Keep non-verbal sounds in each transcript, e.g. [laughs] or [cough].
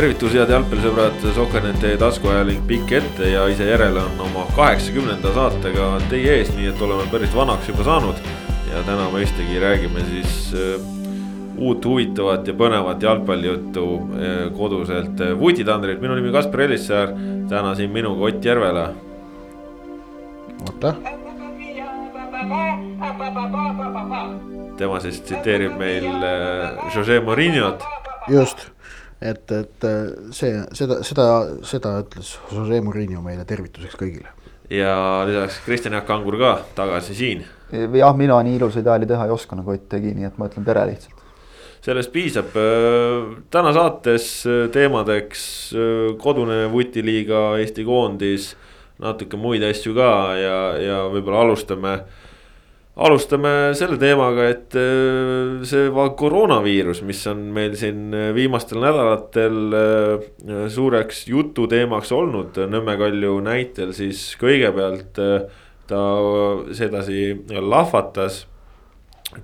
tervitus, head jalgpallisõbrad, Soker.net taskuajaling pikk ette ja ise järele on oma kaheksakümnenda saatega teie ees, nii et oleme päris vanaks juba saanud. ja täna mõistagi räägime siis uh, uut huvitavat ja põnevat jalgpallijuttu uh, koduselt uh, Vutitandrilt, minu nimi Kaspar Elissaar, täna siin minuga Ott Järvela. oota. tema siis tsiteerib meil Jose Mourinho't. just et, et see, seda, seda, seda ütles Jose Murillo meile tervituseks kõigile. ja lisaks Kristjan Jaak Kangur ka tagasi siin. jah, mina nii ilusaid hääli teha ei oska nagu Ott tegi, nii et ma ütlen tere lihtsalt. sellest piisab, täna saates teemadeks kodune vutiliiga, Eesti koondis, natuke muid asju ka ja, ja võib-olla alustame alustame selle teemaga, et äh, see koroonaviirus, mis on meil siin viimastel nädalatel äh, suureks jututeemaks olnud Nõmme Kalju näitel, siis kõigepealt äh, ta sedasi lahvatas.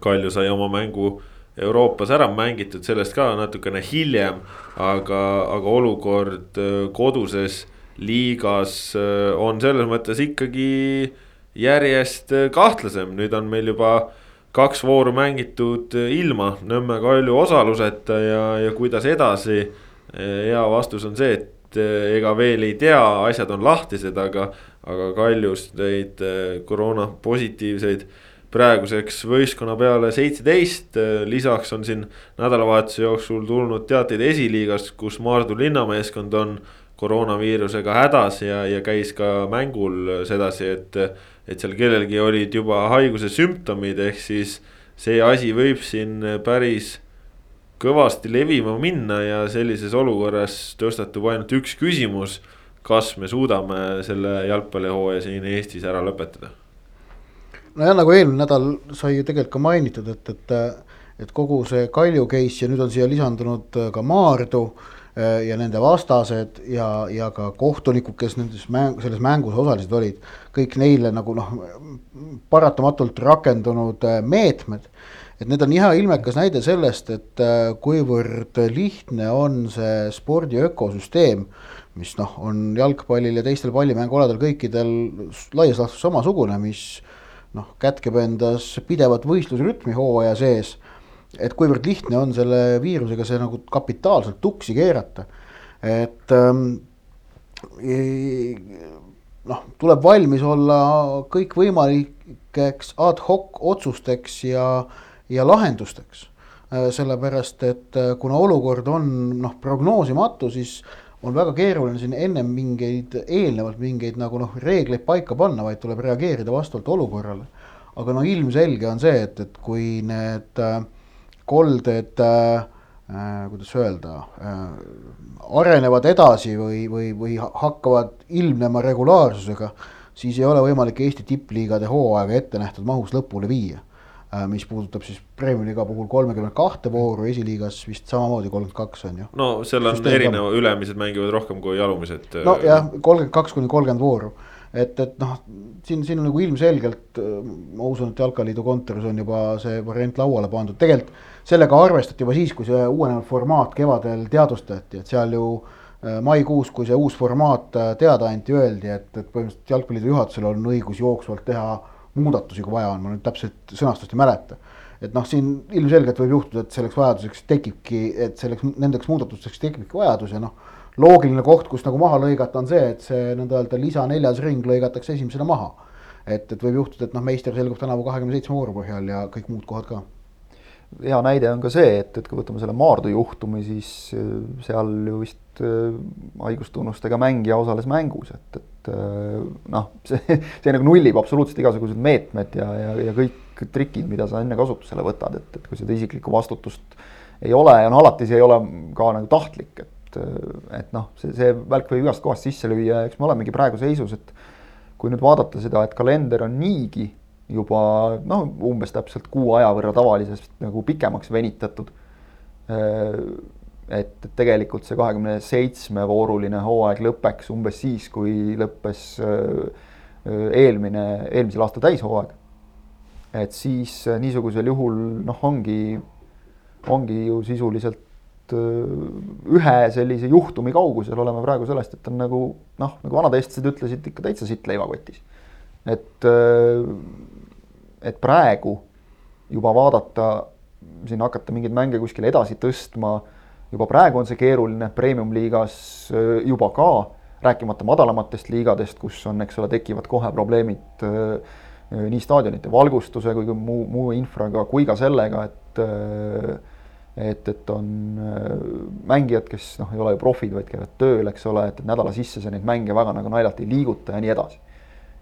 Kalju sai oma mängu Euroopas ära mängitud, sellest ka natukene hiljem, aga, aga olukord koduses liigas on selles mõttes ikkagi järjest äh, kahtlasem, nüüd on meil juba kaks vooru mängitud äh, ilma Nõmme Kalju osaluseta ja, ja kuidas edasi. Äh, hea vastus on see, et ega veel ei tea, asjad on lahtised, aga, aga Kaljus neid koroona positiivseid praeguseks võistkonna peale seitseteist, lisaks on siin nädalavahetuse jooksul tulnud teateid esiliigast, kus Maardu linnameeskond on koroonaviirusega hädas ja, ja käis ka mängul sedasi, et et seal kellelgi olid juba haiguse sümptomid, ehk siis see asi võib siin päris kõvasti levima minna ja sellises olukorras tõstatub ainult üks küsimus. kas me suudame selle jalgpallihooaja siin Eestis ära lõpetada? nojah, nagu eelmine nädal sai ju tegelikult ka mainitud, et, et, et kogu see Kalju case ja nüüd on siia lisandunud ka Maardu Äh, ja nende vastased ja, ja ka kohtunikud, kes nendes mäng, selles mängus osalised olid, kõik neile nagu noh, paratamatult rakendunud äh, meetmed. et need on hea ilmekas näide sellest, et äh, kuivõrd lihtne on see spordi ökosüsteem, mis noh, on jalgpallil ja teistel pallimängualadel kõikidel laias laastus samasugune, mis noh, kätkeb endas pidevat võistlusrütmi hooaja sees et kuivõrd lihtne on selle viirusega see nagu kapitaalselt tuksi keerata. et ähm, noh, tuleb valmis olla kõikvõimalikeks ad hoc otsusteks ja, ja lahendusteks. Äh, sellepärast, et äh, kuna olukord on noh, prognoosimatu, siis on väga keeruline siin ennem mingeid, eelnevalt mingeid nagu noh, reegleid paika panna, vaid tuleb reageerida vastavalt olukorrale. aga no ilmselge on see, et, et kui need äh, kolded äh, äh, kuidas öelda äh,, arenevad edasi või, või, või hakkavad ilmnema regulaarsusega, siis ei ole võimalik Eesti tippliigade hooaega ette nähtud mahus lõpule viia äh,. mis puudutab siis Premiumi liiga puhul kolmekümmet kahte vooru, esiliigas vist samamoodi kolmkümmend kaks on ju. no seal on erinev, ülemised mängivad rohkem kui alumised. nojah, kolmkümmend kaks kuni kolmkümmend vooru et, et noh, siin, siin on nagu ilmselgelt, ma usun, et Jalkaliidu kontoris on juba see variant lauale pandud, tegelikult sellega arvestati juba siis, kui see uuenenud formaat kevadel teadvustati, et seal ju äh, maikuus, kui see uus formaat äh, teada anti, öeldi, et, et põhimõtteliselt Jalgpalliliidu juhatusel on õigus jooksvalt teha muudatusi, kui vaja on, ma nüüd täpselt sõnastust ei mäleta. et noh, siin ilmselgelt võib juhtuda, et selleks vajaduseks tekibki, et selleks, nendeks muudatusteks tekibki vajadus ja noh, loogiline koht, kus nagu maha lõigata, on see, et see nõnda öelda lisa neljas ring lõigatakse esimesena maha. et, et võib juhtuda, et noh, meister selgub tänavu kahekümne seitsme vooru põhjal ja kõik muud kohad ka hea näide on ka see, et, et kui võtame selle Maardu juhtumi, siis äh, seal ju vist äh, haigustunnustega mängija osales mängus, et, et äh, noh, see, see nagu nullib absoluutselt igasugused meetmed ja, ja, ja kõik trikid, mida sa enne kasutusele võtad, et, et kui seda isiklikku vastutust ei ole ja no alati see ei ole ka nagu tahtlik, et, et noh, see, see välk võib igast kohast sisse lüüa ja eks me olemegi praegu seisus, et kui nüüd vaadata seda, et kalender on niigi juba noh, umbes täpselt kuu aja võrra tavalisest nagu pikemaks venitatud. Äh, et tegelikult see kahekümne seitsme vooruline hooaeg lõpeks umbes siis, kui lõppes äh, eelmine, eelmisel aastal täishooaeg. et siis niisugusel juhul noh, ongi, ongi ju sisuliselt ühe sellise juhtumi kaugusel oleme praegu sellest, et on nagu noh, nagu vanad eestlased ütlesid, ikka täitsa sitt leivakotis. et, et praegu juba vaadata, siin hakata mingeid mänge kuskile edasi tõstma, juba praegu on see keeruline, premium-liigas juba ka, rääkimata madalamatest liigadest, kus on, eks ole, tekivad kohe probleemid nii staadionite valgustuse kui ka muu, muu infraga kui ka sellega, et et, et on mängijad, kes noh, ei ole ju profid, vaid käivad tööl, eks ole, et nädala sisse sa neid mänge väga nagu naljalt ei liiguta ja nii edasi.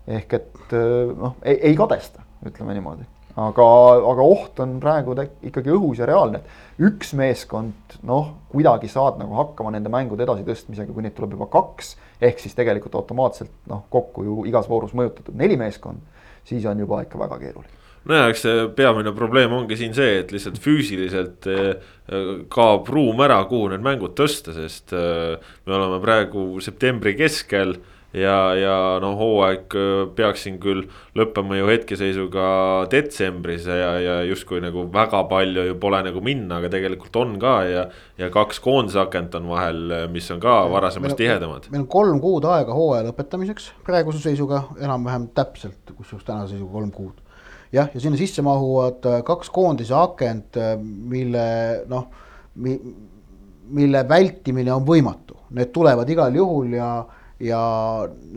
ehk et noh, ei, ei kadesta, ütleme niimoodi aga, aga oht on praegu ikkagi õhus ja reaalne, et üks meeskond noh, kuidagi saad nagu hakkama nende mängude edasitõstmisega, kui neid tuleb juba kaks, ehk siis tegelikult automaatselt noh, kokku ju igas voorus mõjutatud neli meeskonda, siis on juba ikka väga keeruline nojah, eks see peamine probleem ongi siin see, et lihtsalt füüsiliselt eh, kaob ruum ära, kuhu need mängud tõsta, sest eh, me oleme praegu septembri keskel ja, ja noh, hooaeg äh, peaks siin küll lõppema ju hetkeseisuga detsembris ja, ja justkui nagu väga palju ju pole nagu minna, aga tegelikult on ka ja. ja kaks koondisakent on vahel, mis on ka varasemast tihedamad. meil on kolm kuud aega hooaja lõpetamiseks praeguse seisuga enam-vähem täpselt, kusjuures tänase seisuga kolm kuud. Jah, ja sinna sisse mahuvad äh, kaks koondise akent, äh, mille noh mi,, mille vältimine on võimatu, need tulevad igal juhul ja ja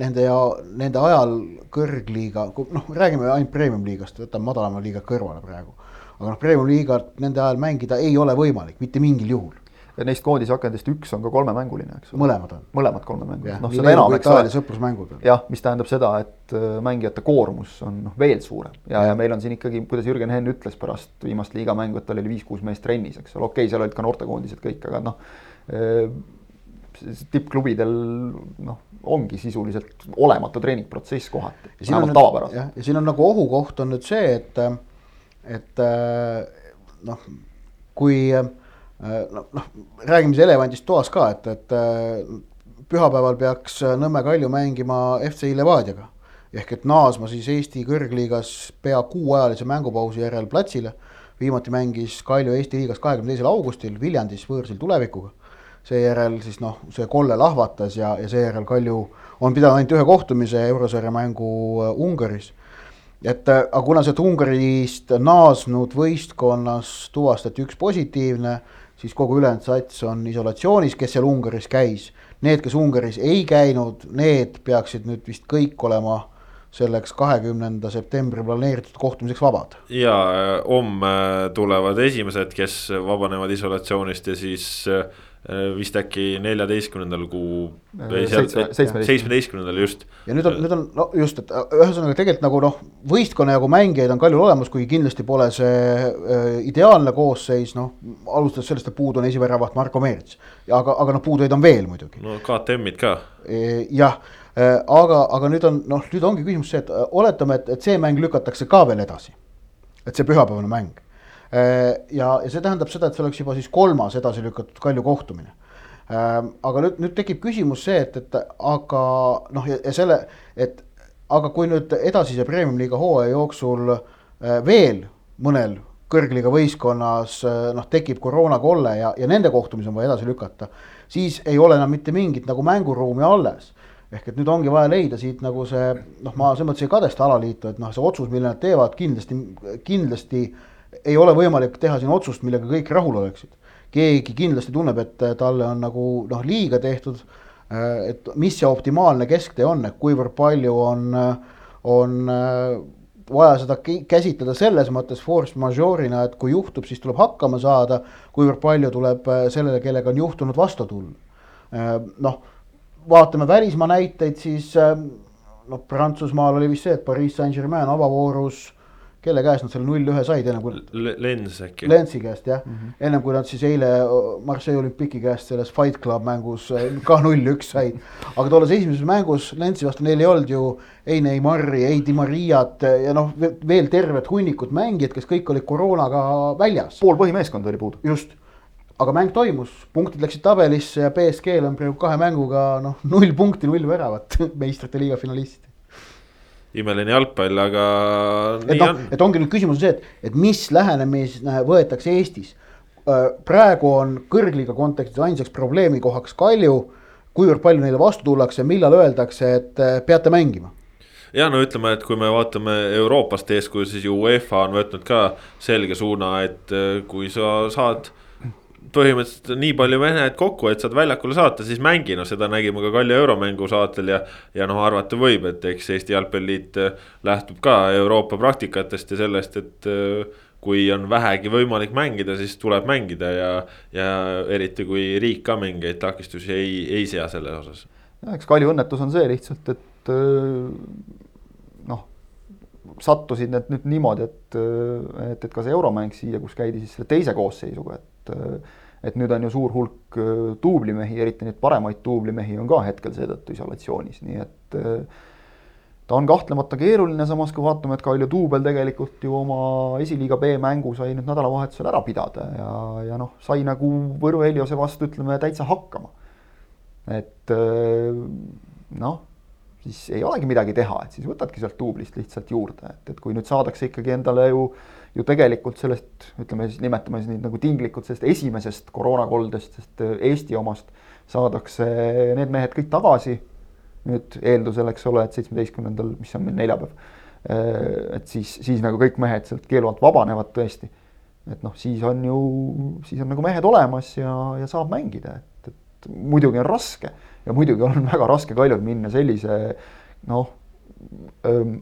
nende ja nende ajal kõrgliiga, noh, räägime ainult premium-liigast, võtame madalama liiga kõrvale praegu. aga noh, premium-liigat nende ajal mängida ei ole võimalik mitte mingil juhul. Ja neist koondisakendist üks on ka kolmemänguline, eks ole. mõlemad on. mõlemad kolmemängulised, noh seda enam, eks ole. sõprusmängud. jah, mis tähendab seda, et äh, mängijate koormus on noh, veel suurem ja, ja meil on siin ikkagi, kuidas Jürgen Henn ütles pärast viimast liigamängu, et tal oli viis-kuus meest trennis, eks ole, okei okay,, seal olid ka noortekoondised kõik, aga noh äh, tippklubidel noh, ongi sisuliselt olematu treeningprotsess kohati, vähemalt tavapäraselt. ja siin on nagu ohukoht on nüüd see, et, et noh, kui noh no,, räägime siis elevandist toas ka, et, et pühapäeval peaks Nõmme Kalju mängima FC Levadiaga. ehk et naasma siis Eesti kõrgliigas pea kuuajalise mängupausi järel platsile. viimati mängis Kalju Eesti liigas kahekümne teisel augustil Viljandis võõrsil tulevikuga seejärel siis noh, see kolle lahvatas ja, ja seejärel Kalju on pidanud ainult ühe kohtumise eurosarja mängu äh, Ungaris. et äh, aga kuna sealt Ungarist naasnud võistkonnas tuvastati üks positiivne, siis kogu ülejäänud sats on isolatsioonis, kes seal Ungaris käis. Need, kes Ungaris ei käinud, need peaksid nüüd vist kõik olema selleks kahekümnenda septembri planeeritud kohtumiseks vabad. ja äh, homme tulevad esimesed, kes vabanevad isolatsioonist ja siis äh, vist äkki neljateistkümnendal kuu äh, või seitsmeteistkümnendal just. ja nüüd on, nüüd on no just, et äh, ühesõnaga tegelikult nagu noh, võistkonna jagu mängijaid on Kaljul olemas, kuigi kindlasti pole see äh, ideaalne koosseis, noh. alustades sellest, et puudu on esiväravat Marko Meerits, aga, aga noh, puudujaid on veel muidugi. no KTM-id ka e,. jah, aga, aga nüüd on noh, nüüd ongi küsimus see, et oletame, et, et see mäng lükatakse ka veel edasi. et see pühapäevane mäng Äh, ja, ja see tähendab seda, et see oleks juba siis kolmas edasi lükatud Kalju kohtumine. Äh, aga nüüd, nüüd tekib küsimus see, et, et aga noh, ja selle, et aga kui nüüd edasise premium-liiga hooaja jooksul äh, veel mõnel kõrgliiga võistkonnas noh, tekib koroonakolle ja, ja nende kohtumisi on vaja edasi lükata, siis ei ole enam mitte mingit nagu mänguruumi alles ehk et nüüd ongi vaja leida siit nagu see noh, ma selles mõttes ei kadesta alaliitu, et noh, see otsus, mille nad teevad, kindlasti, kindlasti ei ole võimalik teha siin otsust, millega kõik rahul oleksid. keegi kindlasti tunneb, et talle on nagu noh, liiga tehtud. Äh, et mis see optimaalne kesktee on, et kuivõrd palju on, on äh, vaja seda käsitleda selles mõttes force majeure'ina, et kui juhtub, siis tuleb hakkama saada. kuivõrd palju tuleb sellele, kellega on juhtunud, vastu tulla. noh, vaatame välismaa näiteid, siis noh, Prantsusmaal oli vist see, et Pariis Saint-Germain avavoorus kelle käest nad selle null-ühe said ennem kui L. Lens äkki. Lensi käest jah mm, -hmm. ennem kui nad siis eile Marseille olümpiki käest selles Fight Club mängus äh, ka null-üks said. aga tolles esimeses mängus Lensi vastu neil ei olnud ju ei Neimari, ei Di Mariat ja noh, veel tervet hunnikut mängijad, kes kõik olid koroonaga väljas. pool põhimeeskonda oli puudu. just, aga mäng toimus, punktid läksid tabelisse ja BSG-l on praegu kahe mänguga noh, null punkti, null väravat [laughs] meistrite liiga finalist imeline jalgpall, aga. et noh, et ongi nüüd küsimus on see, et, et mis lähenemis võetakse Eestis. praegu on kõrgliiga kontekstis ainsaks probleemikohaks Kalju, kuivõrd palju neile vastu tullakse, millal öeldakse, et äh, peate mängima ja no ütleme, et kui me vaatame Euroopast eeskuju, siis ju UEFA on võtnud ka selge suuna, et äh, kui sa saad põhimõtteliselt nii palju mehed kokku, et saad väljakule saata, siis mängi, noh seda nägime ka Kalju euromängu saatel ja. ja noh, arvata võib, et eks Eesti Jalgpalliliit äh, lähtub ka Euroopa praktikatest ja sellest, et äh, kui on vähegi võimalik mängida, siis tuleb mängida ja, ja eriti kui riik ka mingeid takistusi ei, ei sea selles osas. eks Kalju õnnetus on see lihtsalt, et noh, sattusid need nüüd niimoodi, et, et, et ka see euromäng siia, kus käidi siis selle teise koosseisuga, et et nüüd on ju suur hulk duublimehi, eriti neid paremaid duublimehi on ka hetkel seetõttu isolatsioonis, nii et ta on kahtlemata keeruline, samas kui vaatame, et Kalju duubel tegelikult ju oma esiliiga B mängu sai nüüd nädalavahetusel ära pidada ja, ja noh, sai nagu Võru Heliose vastu ütleme täitsa hakkama. et noh siis ei olegi midagi teha, et siis võtadki sealt duublist lihtsalt juurde, et, et kui nüüd saadakse ikkagi endale ju, ju tegelikult sellest, ütleme siis, nimetame siis neid nagu tinglikult sellest esimesest koroonakoldest, sest äh, Eesti omast saadakse need mehed kõik tagasi. nüüd eeldusel, eks ole, et seitsmeteistkümnendal, mis on meil neljapäev, äh, et siis, siis nagu kõik mehed sealt keelu alt vabanevad tõesti. et noh, siis on ju, siis on nagu mehed olemas ja, ja saab mängida, et, et muidugi on raske ja muidugi on [laughs] väga raske Kaljul minna sellise noh,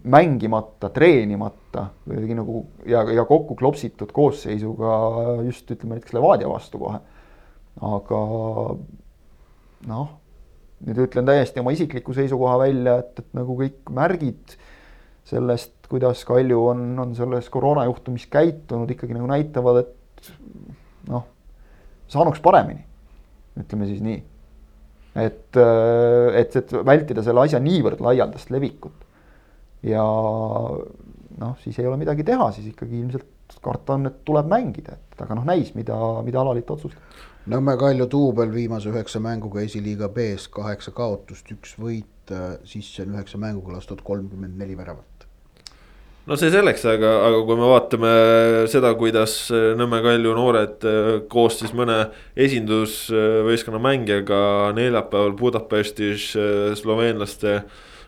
mängimata, treenimata kuidagi nagu ja, ja kokku klopsitud koosseisuga just ütleme näiteks Levadia vastu kohe. aga noh, nüüd ütlen täiesti oma isikliku seisukoha välja, et, et nagu kõik märgid sellest, kuidas Kalju on, on selles koroonajuhtumis käitunud, ikkagi nagu näitavad, et noh, saanuks paremini, ütleme siis nii et, et, et vältida selle asja niivõrd laialdast levikut. Ja noh, siis ei ole midagi teha, siis ikkagi ilmselt karta on, et tuleb mängida, et aga noh, näis, mida, mida alaliit otsustab. Nõmme Kalju duubel viimase üheksa mänguga esiliiga B-s kaheksa kaotust, üks võit, äh, sisse on üheksa mänguga lastud kolmkümmend neli väravat no see selleks, aga, aga kui me vaatame seda, kuidas Nõmme Kalju noored äh, koos siis mõne esindusvõistkonna mängijaga neljapäeval Budapestis äh,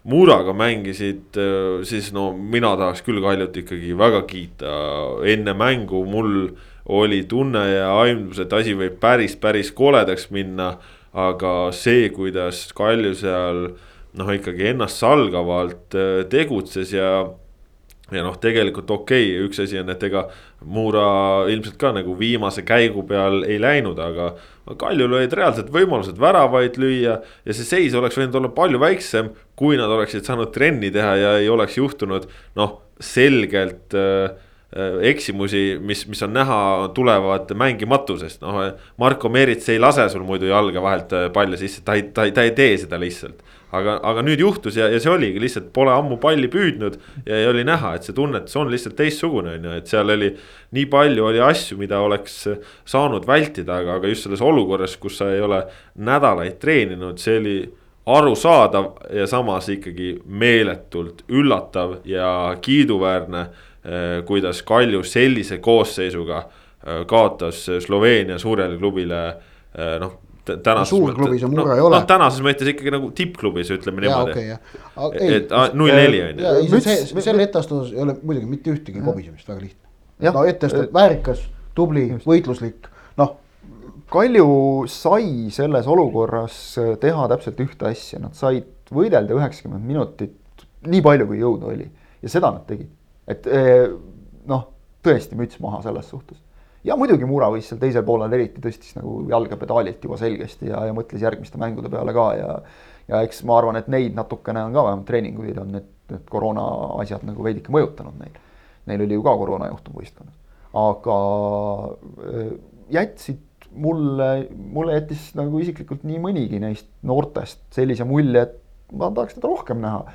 Muraga mängisid, äh, siis no mina tahaks küll Kaljut ikkagi väga kiita. enne mängu mul oli tunne ja aimdus, et asi võib päris, päris koledaks minna. aga see, kuidas Kalju seal noh, ikkagi ennastsalgavalt tegutses ja ja noh, tegelikult okei okay,, üks asi on, et ega Muura ilmselt ka nagu viimase käigu peal ei läinud, aga. Kaljul olid reaalselt võimalused väravaid lüüa ja see seis oleks võinud olla palju väiksem, kui nad oleksid saanud trenni teha ja ei oleks juhtunud noh, selgelt äh, äh eksimusi, mis, mis on näha, tulevad mängimatusest, noh. Marko Meerits ei lase sul muidu jalga vahelt äh, palli sisse, ta ei, ta ei, ta ei tee seda lihtsalt aga, aga nüüd juhtus ja, ja see oligi lihtsalt pole ammu palli püüdnud ja, ja oli näha, et see tunnetus on lihtsalt teistsugune, on ju, et seal oli. nii palju oli asju, mida oleks saanud vältida, aga, aga just selles olukorras, kus sa ei ole nädalaid treeninud, see oli arusaadav ja samas ikkagi meeletult üllatav ja kiiduväärne. Eh, kuidas Kalju sellise koosseisuga eh, kaotas Sloveenia suurele klubile eh, noh tänases no, suurklubis ju mure no, ei ole. noh, tänases mõttes ikkagi nagu tippklubis, ütleme niimoodi. Okay, et null neli on ju. selle etteastus ei ole muidugi mitte ühtegi kobisemist, väga lihtne. no etteastus väärikas, tubli, võitluslik, noh. Kalju sai selles olukorras teha täpselt ühte asja, nad said võidelda üheksakümmend minutit nii palju, kui jõudu oli ja seda nad tegid. et eh, noh, tõesti müts maha selles suhtes ja muidugi Mura võis seal teisel poolel eriti tõstis nagu jalga pedaalilt juba selgesti ja, ja mõtles järgmiste mängude peale ka ja. ja eks ma arvan, et neid natukene on ka vähemalt treeninguid on need, need koroona asjad nagu veidike mõjutanud neil. Neil oli ju ka koroonajuhtum võistkonnas, aga jätsid mulle, mulle jättis nagu isiklikult nii mõnigi neist noortest sellise mulje, et ma tahaks teda rohkem näha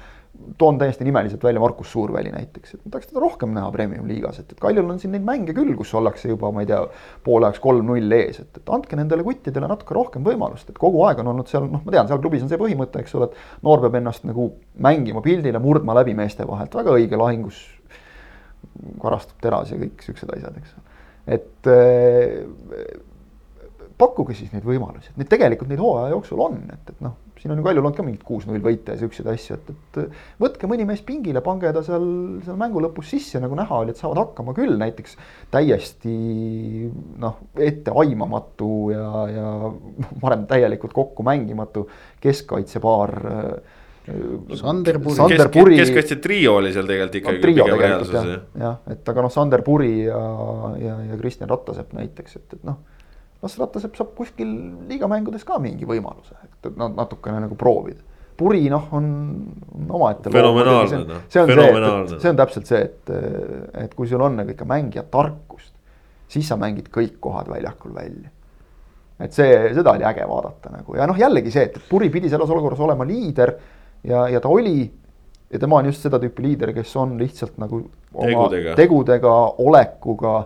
toon täiesti nimeliselt välja Markus Suurväli näiteks, et ma tahaks teda rohkem näha premium-liigas, et, et Kaljul on siin neid mänge küll, kus ollakse juba, ma ei tea, poole ajaks kolm-null ees, et, et andke nendele kuttidele natuke rohkem võimalust, et kogu aeg on olnud seal, noh, ma tean, seal klubis on see põhimõte, eks ole, et noor peab ennast nagu mängima pildile, murdma läbi meeste vahelt, väga õige lahingus karastub teras ja kõik siuksed asjad, eks. et äh, pakkuge siis neid võimalusi, et neid tegelikult neid hooaja jooksul on, et, et noh, siin on ju Kaljul olnud ka mingid kuus-null võite ja siukseid asju, et, et võtke mõni mees pingile, pange ta seal, seal mängu lõpus sisse, nagu näha oli, et saavad hakkama küll, näiteks täiesti noh, etteaimamatu ja, ja varem täielikult kokku mängimatu keskkaitsepaar Sander Puri. Sander Puri. keskkaitse trio oli seal tegelikult ikkagi no, trio tegelikult jah, reaalsus. jah, et aga noh, Sander Puri ja, ja, ja Kristjan Rattasepp näiteks, et, et noh. Las Rattasepp saab kuskil liigamängudes ka mingi võimaluse, et nad natukene nagu proovida. Puri noh, on, on omaette. fenomenaalne noh, fenomenaalne. see on täpselt see, et, et kui sul on nagu ikka mängija tarkust, siis sa mängid kõik kohad väljakul välja et see, seda oli äge vaadata nagu ja noh, jällegi see, et Puri pidi selles olukorras olema liider ja, ja ta oli ja tema on just seda tüüpi liider, kes on lihtsalt nagu tegudega, tegudega, olekuga,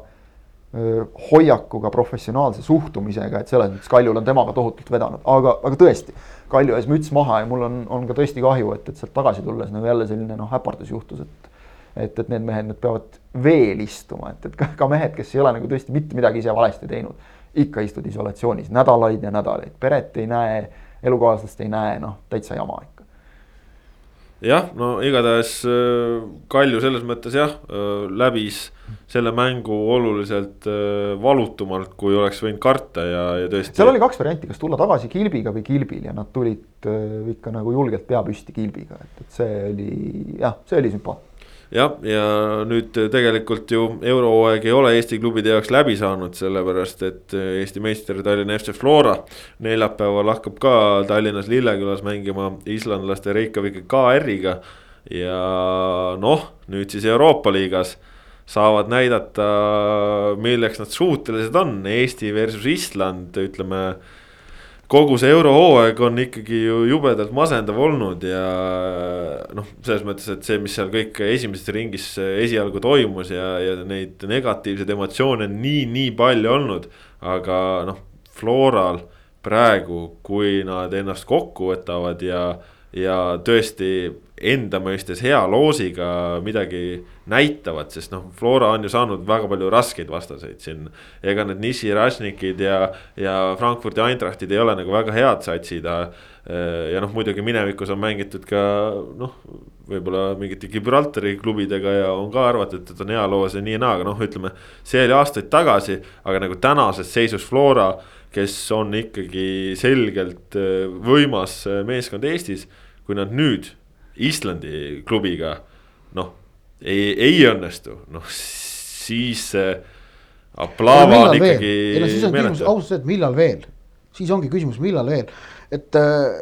hoiakuga, professionaalse suhtumisega, et selles mõttes Kaljul on temaga tohutult vedanud, aga, aga tõesti. Kalju ees müts maha ja mul on, on ka tõesti kahju, et, et sealt tagasi tulles nagu jälle selline noh, äpardus juhtus, et et, et need mehed nüüd peavad veel istuma, et, et ka, ka mehed, kes ei ole nagu tõesti mitte midagi ise valesti teinud, ikka istud isolatsioonis nädalaid ja nädalaid, peret ei näe, elukaaslast ei näe, noh, täitsa jama ikka jah, no igatahes äh, Kalju selles mõttes jah, äh, läbis selle mängu oluliselt äh, valutumalt, kui oleks võinud karta ja, ja tõesti. seal oli kaks varianti, kas tulla tagasi kilbiga või kilbil ja nad tulid ikka nagu julgelt pea püsti kilbiga, et, et see oli jah, see oli sümpaatne jah, ja nüüd tegelikult ju eurohooaeg ei ole Eesti klubide jaoks läbi saanud, sellepärast et Eesti meister Tallinna FC Flora. neljapäeval hakkab ka Tallinnas Lillekülas mängima islandlaste Reykjaviki KR-iga. ja noh, nüüd siis Euroopa liigas saavad näidata, milleks nad suutelised on, Eesti versus Island, ütleme kogu see eurohooaeg on ikkagi ju jubedalt masendav olnud ja noh, selles mõttes, et see, mis seal kõik esimeses ringis esialgu toimus ja, ja neid negatiivseid emotsioone on nii, nii palju olnud. aga noh, Floral praegu, kui nad ennast kokku võtavad ja, ja tõesti enda mõistes hea loosiga midagi näitavad, sest noh, Flora on ju saanud väga palju raskeid vastaseid siin. ega need Nissi Rašnikid ja, ja Frankfurdi Eintrachtid ei ole nagu väga head satsid. ja noh, muidugi minevikus on mängitud ka noh, võib-olla mingite Gibraltari klubidega ja on ka arvatud, et on hea loos ja nii ja naa, aga noh, ütleme. see oli aastaid tagasi, aga nagu tänases seisus Flora, kes on ikkagi selgelt võimas meeskond Eestis, kui nad nüüd Islandi klubiga noh, ei, ei õnnestu, noh siis äh, aplaava on ikkagi. ei no siis on meeletu. küsimus ausalt see, et millal veel, siis ongi küsimus, millal veel, et äh,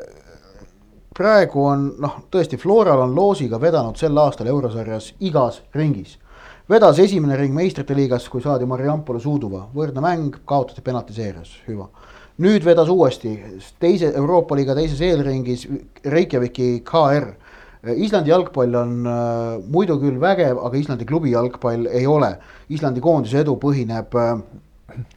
praegu on noh, tõesti Floral on loosiga vedanud sel aastal eurosarjas igas ringis. vedas esimene ring meistrite liigas, kui saadi Mariampole Suuduva, võrdne mäng, kaotati penaltiseerias, hüva. Nüüd vedas uuesti teise Euroopa liiga teises eelringis Reykjaviki KR Islandi jalgpall on äh, muidu küll vägev, aga Islandi klubi jalgpall ei ole. Islandi koondise edu põhineb äh,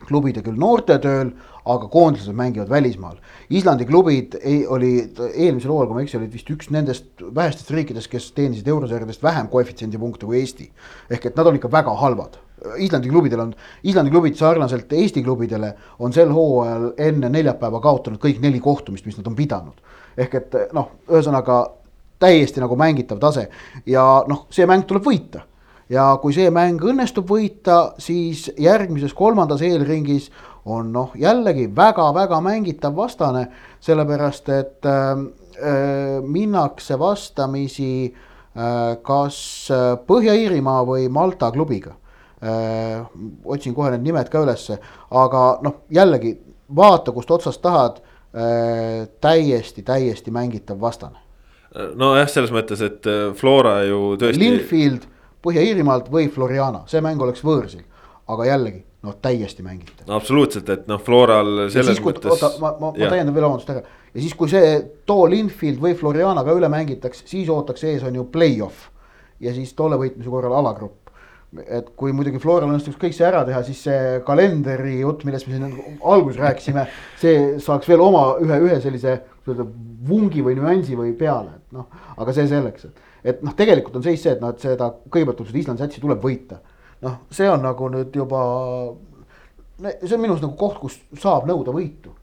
klubide küll noortetööl, aga koondised mängivad välismaal. Islandi klubid ei, oli eelmisel hooajal, kui ma ei eksi, olid vist üks nendest vähestest riikidest, kes teenisid eurosarjadest vähem koefitsiendi punkte kui Eesti. ehk et nad on ikka väga halvad. Islandi klubidel on, Islandi klubid sarnaselt Eesti klubidele on sel hooajal enne neljapäeva kaotanud kõik neli kohtumist, mis nad on pidanud. ehk et noh, ühesõnaga täiesti nagu mängitav tase ja noh, see mäng tuleb võita. ja kui see mäng õnnestub võita, siis järgmises kolmandas eelringis on noh, jällegi väga-väga mängitav vastane, sellepärast et äh, äh minnakse vastamisi äh, kas Põhja-Iirimaa või Malta klubiga äh,. otsin kohe need nimed ka ülesse, aga noh, jällegi vaata, kust otsast tahad äh,. täiesti, täiesti mängitav vastane nojah, selles mõttes, et äh, Flora ju tõesti. Linfield Põhja-Iirimaalt või Floriana, see mäng oleks võõrsil, aga jällegi no täiesti mängitav. absoluutselt, et noh, Floral selles siis, mõttes. oota, ma, ma, ma täiendan veel vabandust ära ja siis, kui see too Linfield või Floriana ka üle mängitaks, siis ootaks ees on ju play-off ja siis tolle võitmise korral alagrupp et kui muidugi Floral õnnestuks kõik see ära teha, siis see kalendri jutt, millest me siin alguses rääkisime, see saaks veel oma ühe, ühe sellise öelda vungi või nüansi või peale, et noh, aga see selleks, et, et noh, tegelikult on seis see, et noh, et seda kõigepealt tuleb seda Islandi satsi tuleb võita. noh, see on nagu nüüd juba see on minu arust nagu koht, kus saab nõuda võitu.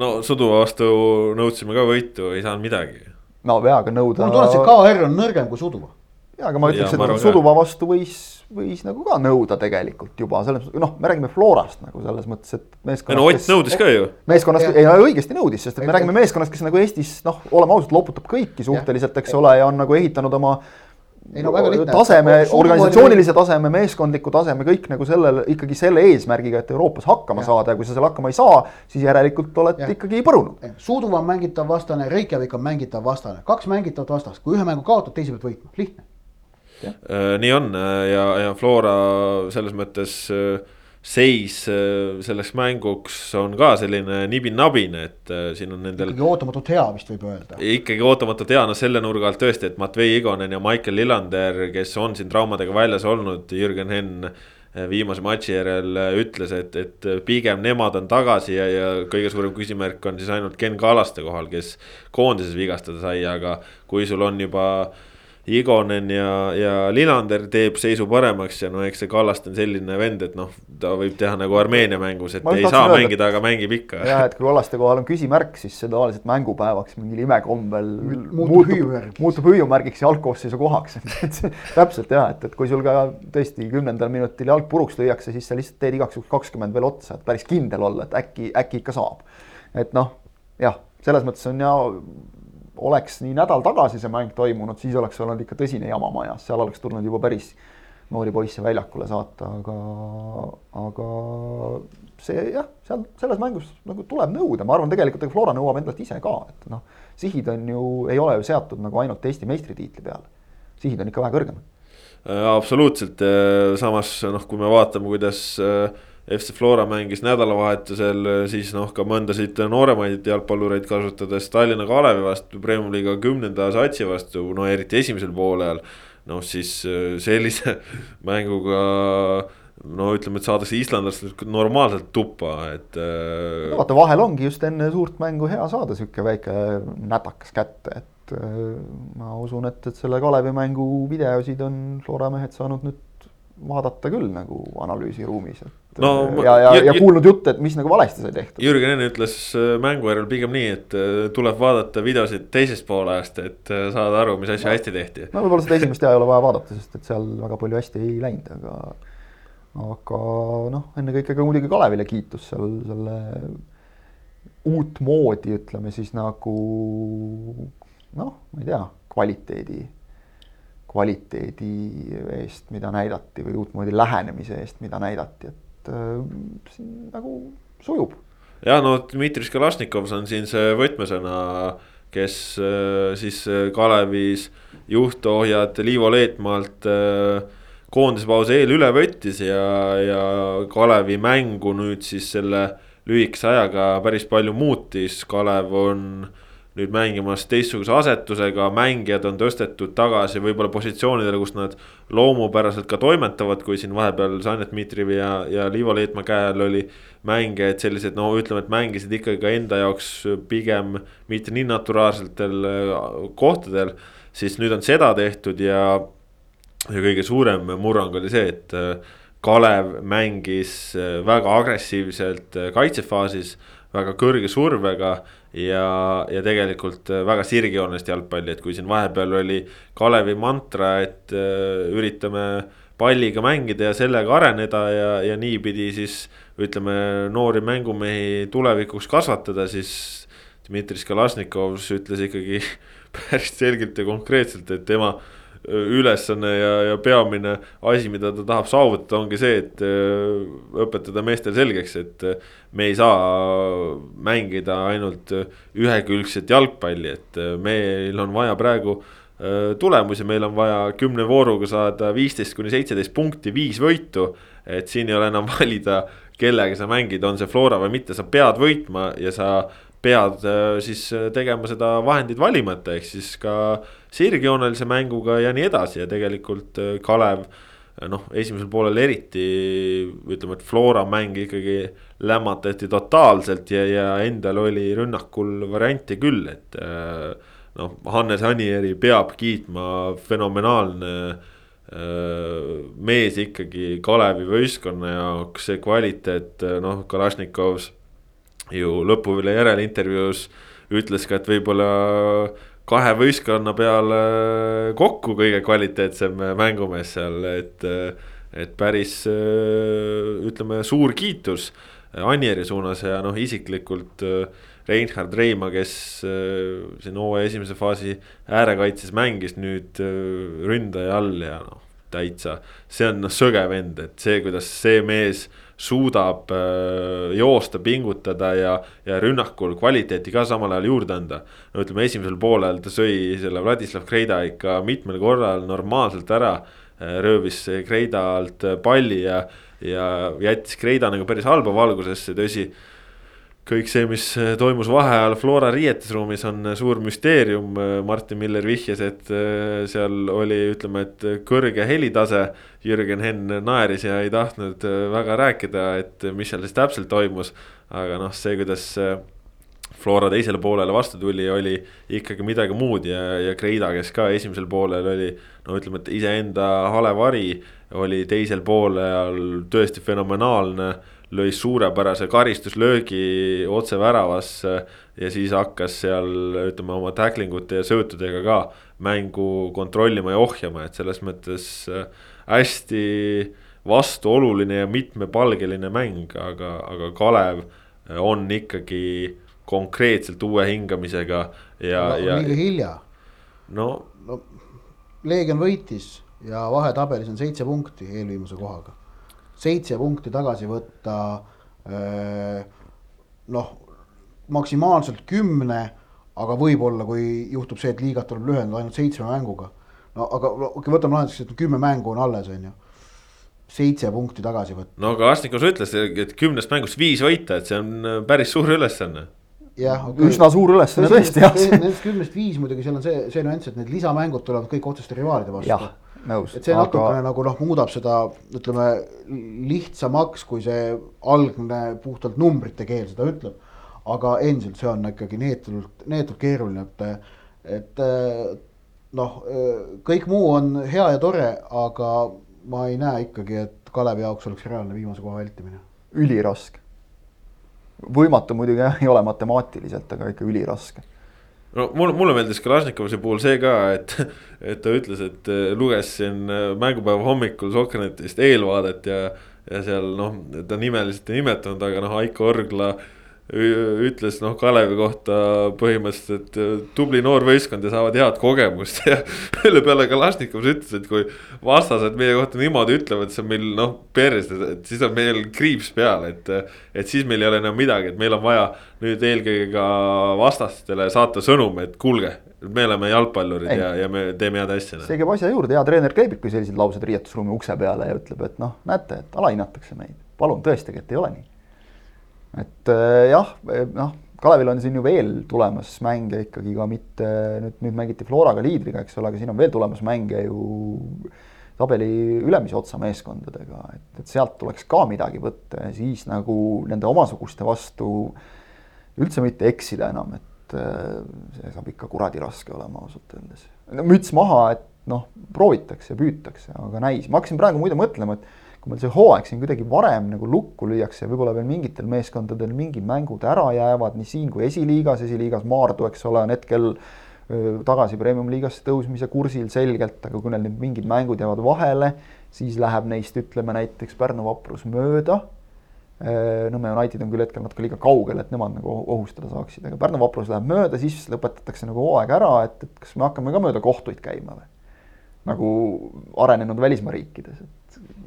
no Suduva vastu nõudsime ka võitu, ei saanud midagi. no jaa, aga nõuda. mul tunne, et see KR on nõrgem kui Suduva. jaa, aga ma ütleks, et Suduva vastu võis võis nagu ka nõuda tegelikult juba selles mõttes, noh, me räägime Florast nagu selles mõttes, et meeskonnast. no Ott nõudis ka ju. meeskonnast, ei õigesti nõudis, sest et me räägime meeskonnast, kes nagu Eestis noh, oleme ausad, loputab kõiki suhteliselt, eks ole, ja on nagu ehitanud oma ei no väga lihtne. taseme, organisatsioonilise taseme, meeskondliku taseme, kõik nagu sellel ikkagi selle eesmärgiga, et Euroopas hakkama ja. saada ja kui sa seal hakkama ei saa, siis järelikult oled ja. ikkagi põrunud. Suuduva on mängitav vastane, Reykjavik on mängitav vastane, kaks mängitavat vastast, kui ühe mängu kaotad, teise pead võitma, lihtne nii on äh, ja, ja Flora selles mõttes äh, seis selleks mänguks on ka selline nibin-nabine, et siin on nendel. ikkagi ootamatult hea vist võib öelda. ikkagi ootamatult hea, no selle nurga alt tõesti, et Matvei Igonen ja Michael Lillander, kes on siin traumadega väljas olnud, Jürgen Henn viimase matši järel ütles, et, et pigem nemad on tagasi ja, ja kõige suurem küsimärk on siis ainult Ken Kallaste kohal, kes koondises vigastada sai, aga kui sul on juba äh, Igonen ja, ja Lillander teeb seisu paremaks ja no eks see Kallaste on selline vend, et noh, ta võib teha nagu Armeenia mängus, et ei saa öelda, mängida, aga mängib ikka. [laughs] jah, et kui Kallaste kohal on küsimärk, siis see tavaliselt mängupäevaks mingil imekombel muutub hüüumärgiks. muutub hüüumärgiks ja algkoosseisu kohaks [laughs] täpselt jah, et, et kui sul ka tõesti kümnendal minutil jalg puruks lüüakse, siis sa lihtsalt teed igaks juhuks kakskümmend veel otsa, et päris kindel olla, et äkki, äkki ikka saab. et noh, jah, selles mõttes on ja oleks nii nädal tagasi see mäng toimunud, siis oleks olnud ikka tõsine jama majas, seal oleks tulnud juba päris noori poisse väljakule saata, aga, aga see jah, seal selles mängus nagu tuleb nõuda, ma arvan, tegelikult ega Flora nõuab endalt ise ka, et noh, sihid on ju, ei ole ju seatud nagu ainult Eesti meistritiitli peale. sihid on ikka vähe kõrgemad. absoluutselt, samas noh, kui me vaatame, kuidas äh, FC Flora mängis nädalavahetusel siis noh, ka mõndasid nooremaid jalgpallureid kasutades Tallinna Kalevi vastu, Premium liiga kümnenda satsi vastu, no eriti esimesel poolel. noh, siis äh, sellise [laughs] mänguga no ütleme, et saadakse islandlastelt normaalselt tuppa, et äh.... no vaata, vahel ongi just enne suurt mängu hea saada sihuke väike nätakas kätte, et äh, ma usun, et, et selle Kalevi mängu videosid on Flora mehed saanud nüüd vaadata küll nagu analüüsiruumis, et no, ja, ja, ja kuulnud jutte, et mis nagu valesti sai tehtud. Jürgen enne ütles äh, mängu järel pigem nii, et äh, tuleb vaadata videosid teisest poolajast, et äh, saada aru, mis asju no, hästi tehti. no võib-olla seda esimest ja ei ole vaja vaadata, sest et seal väga palju hästi ei läinud, aga. aga noh, ennekõike ka muidugi Kalevile kiitus seal selle uutmoodi, ütleme siis nagu noh, ma ei tea, kvaliteedi kvaliteedi eest, mida näidati või uutmoodi lähenemise eest, mida näidati, et et äh, nagu sujub. ja no Dmitri Skalašnikov on siin see võtmesõna, kes äh, siis äh, Kalevis juhtohjad Liivo Leetmaalt koondispausi eel üle võttis ja, ja Kalevi mängu nüüd siis selle lühikese ajaga päris palju muutis, Kalev on nüüd mängimas teistsuguse asetusega, mängijad on tõstetud tagasi võib-olla positsioonidele, kus nad loomupäraselt ka toimetavad, kui siin vahepeal Sanet Dmitrijevi ja, ja Liivo Leetmaa käe all oli mängijaid sellised, no ütleme, et mängisid ikkagi ka enda jaoks pigem mitte nii naturaalsetel äh, kohtadel. siis nüüd on seda tehtud ja, ja kõige suurem murrang oli see, et äh, Kalev mängis äh, väga agressiivselt kaitsefaasis, väga kõrge survega ja, ja tegelikult äh, väga sirgjoonelist jalgpalli, et kui siin vahepeal oli Kalevi mantra, et äh, üritame palliga mängida ja sellega areneda ja, ja niipidi siis ütleme, noori mängumehi tulevikuks kasvatada, siis Dmitri Skalašnikov ütles ikkagi [laughs] päris selgelt ja konkreetselt, et tema ülesanne ja, ja peamine asi, mida ta tahab saavutada, ongi see, et äh, õpetada meestele selgeks, et äh, me ei saa mängida ainult ühekülgset jalgpalli, et äh, meil on vaja praegu tulemusi, meil on vaja kümne vooruga saada viisteist kuni seitseteist punkti, viis võitu. et siin ei ole enam valida, kellega sa mängid, on see Flora või mitte, sa pead võitma ja sa pead siis tegema seda vahendit valimata, ehk siis ka äh, sirgjoonelise mänguga ja nii edasi ja tegelikult äh, Kalev äh, noh, esimesel poolel eriti ütleme, et Flora mäng ikkagi lämmatati totaalselt ja, ja endal oli rünnakul variante küll, et äh, noh, Hannes Anieri peab kiitma fenomenaalne mees ikkagi Kalevi võistkonna jaoks, see kvaliteet, noh, Kalašnikovs ju lõpu üle järelintervjuus ütles ka, et võib-olla kahe võistkonna peale kokku kõige kvaliteetsem mängumees seal, et, et päris ütleme, suur kiitus Anieri suunas ja noh, isiklikult Reinhard Reima, kes siin hooaja esimese faasi äärekaitses mängis nüüd ründaja all ja noh, täitsa, see on noh, sõge vend, et see, kuidas see mees suudab äh, joosta, pingutada ja, ja rünnakul kvaliteeti ka samal ajal juurde anda. no ütleme, esimesel poolel ta sõi selle Vladislav Kreida ikka mitmel korral normaalselt ära äh,. röövis Kreida alt palli ja, ja jättis Kreida nagu päris halba valgusesse, tõsi kõik see, mis äh, toimus vaheajal Flora riietusruumis, on äh, suur müsteerium. Äh, Martin Miller vihjas, et seal oli, ütleme, et kõrge helitase. Jürgen Henn naeris ja ei tahtnud väga rääkida, et mis seal siis täpselt toimus. aga noh, see, kuidas Flora teisele poolele vastu tuli, oli ikkagi midagi muud ja, ja Kreida, kes ka esimesel poolel oli. no ütleme, et iseenda hale vari oli teisel poolel tõesti fenomenaalne lõi suurepärase karistuslöögi otse väravasse. ja siis hakkas seal ütleme oma tackling ute ja söötudega ka mängu kontrollima ja ohjama, et selles mõttes äh, hästi vastuoluline ja mitmepalgeline mäng, aga, aga Kalev on ikkagi konkreetselt uue hingamisega ja no,. ja liiga hilja. no, no. Leegion võitis ja vahetabelis on seitse punkti eelviimase kohaga seitse punkti tagasi võtta. noh, maksimaalselt kümne, aga võib-olla, kui juhtub see, et liigat tuleb lühendada ainult seitsme mänguga. no aga okei võtame lahenduseks, et kümme mängu on alles, on ju seitse punkti tagasi võtta. no aga Astnikus ütles, et kümnest mängust viis võita, et see on äh, päris suur ülesanne. jah okay., üsna suur ülesanne tõesti jah. Nendest kümnest viis muidugi seal on see, see nüanss, et need lisamängud tulevad kõik otseste rivaalide vastu nõus. et see aga... natukene nagu noh, muudab seda, ütleme lihtsamaks, kui see algne puhtalt numbrite keel seda ütleb. aga endiselt see on ikkagi neetult, neetult keeruline, et, et noh, kõik muu on hea ja tore, aga ma ei näe ikkagi, et Kalevi jaoks oleks reaalne viimase koha vältimine. üliraske. võimatu muidugi jah, ei ole matemaatiliselt, aga ikka üliraske no mulle, mulle meeldis Kalašnikovi puhul see ka, et, et ta ütles, et äh, luges siin äh, mängupäeva hommikul Sokranetist eelvaadet ja. ja seal noh, ta nimeliselt ei nimetanud, aga noh, Aiko Orgla ütles noh, Kalevi kohta põhimõtteliselt, et tubli noor võistkond ja saavad head kogemust [laughs] ja selle peale Kalašnikov ütles, et kui vastased meie kohta niimoodi ütlevad, siis on meil noh, perses, et siis on meil kriips peal, et. et siis meil ei ole enam midagi, et meil on vaja nüüd eelkõige ka vastastele saata sõnum, et kuulge, me oleme jalgpallurid ei. ja, ja me teeme head asja. see käib asja juurde, hea treener käibki sellised laused riietusruumi ukse peale ja ütleb, et noh, näete, et alahinnatakse meid, palun tõestage, et ei ole nii et äh, jah, eh, noh, Kalevil on siin ju veel tulemas mänge ikkagi ka mitte nüüd, nüüd mängiti Floraga liidriga, eks ole, aga siin on veel tulemas mänge ju tabeli ülemise otsa meeskondadega, et, et sealt tuleks ka midagi võtta ja siis nagu nende omasuguste vastu üldse mitte eksida enam, et äh, see saab ikka kuradi raske olema ausalt öeldes. no müts maha, et noh, proovitakse, püütakse, aga näis, ma hakkasin praegu muide mõtlema, et kui meil see hooaeg siin kuidagi varem nagu lukku lüüakse, võib-olla veel mingitel meeskondadel mingid mängud ära jäävad nii siin kui esiliigas, esiliigas Maardu, eks ole, on hetkel tagasi premium-liigasse tõusmise kursil selgelt, aga kui neil nüüd mingid mängud jäävad vahele, siis läheb neist, ütleme näiteks Pärnu vaprus mööda. Nõmme United on küll hetkel natuke liiga kaugel, et nemad nagu ohustada saaksid, aga Pärnu vaprus läheb mööda, siis lõpetatakse nagu hooaeg ära, et, et kas me hakkame ka mööda kohtuid käima või? nagu arenenud välismaa riikides, et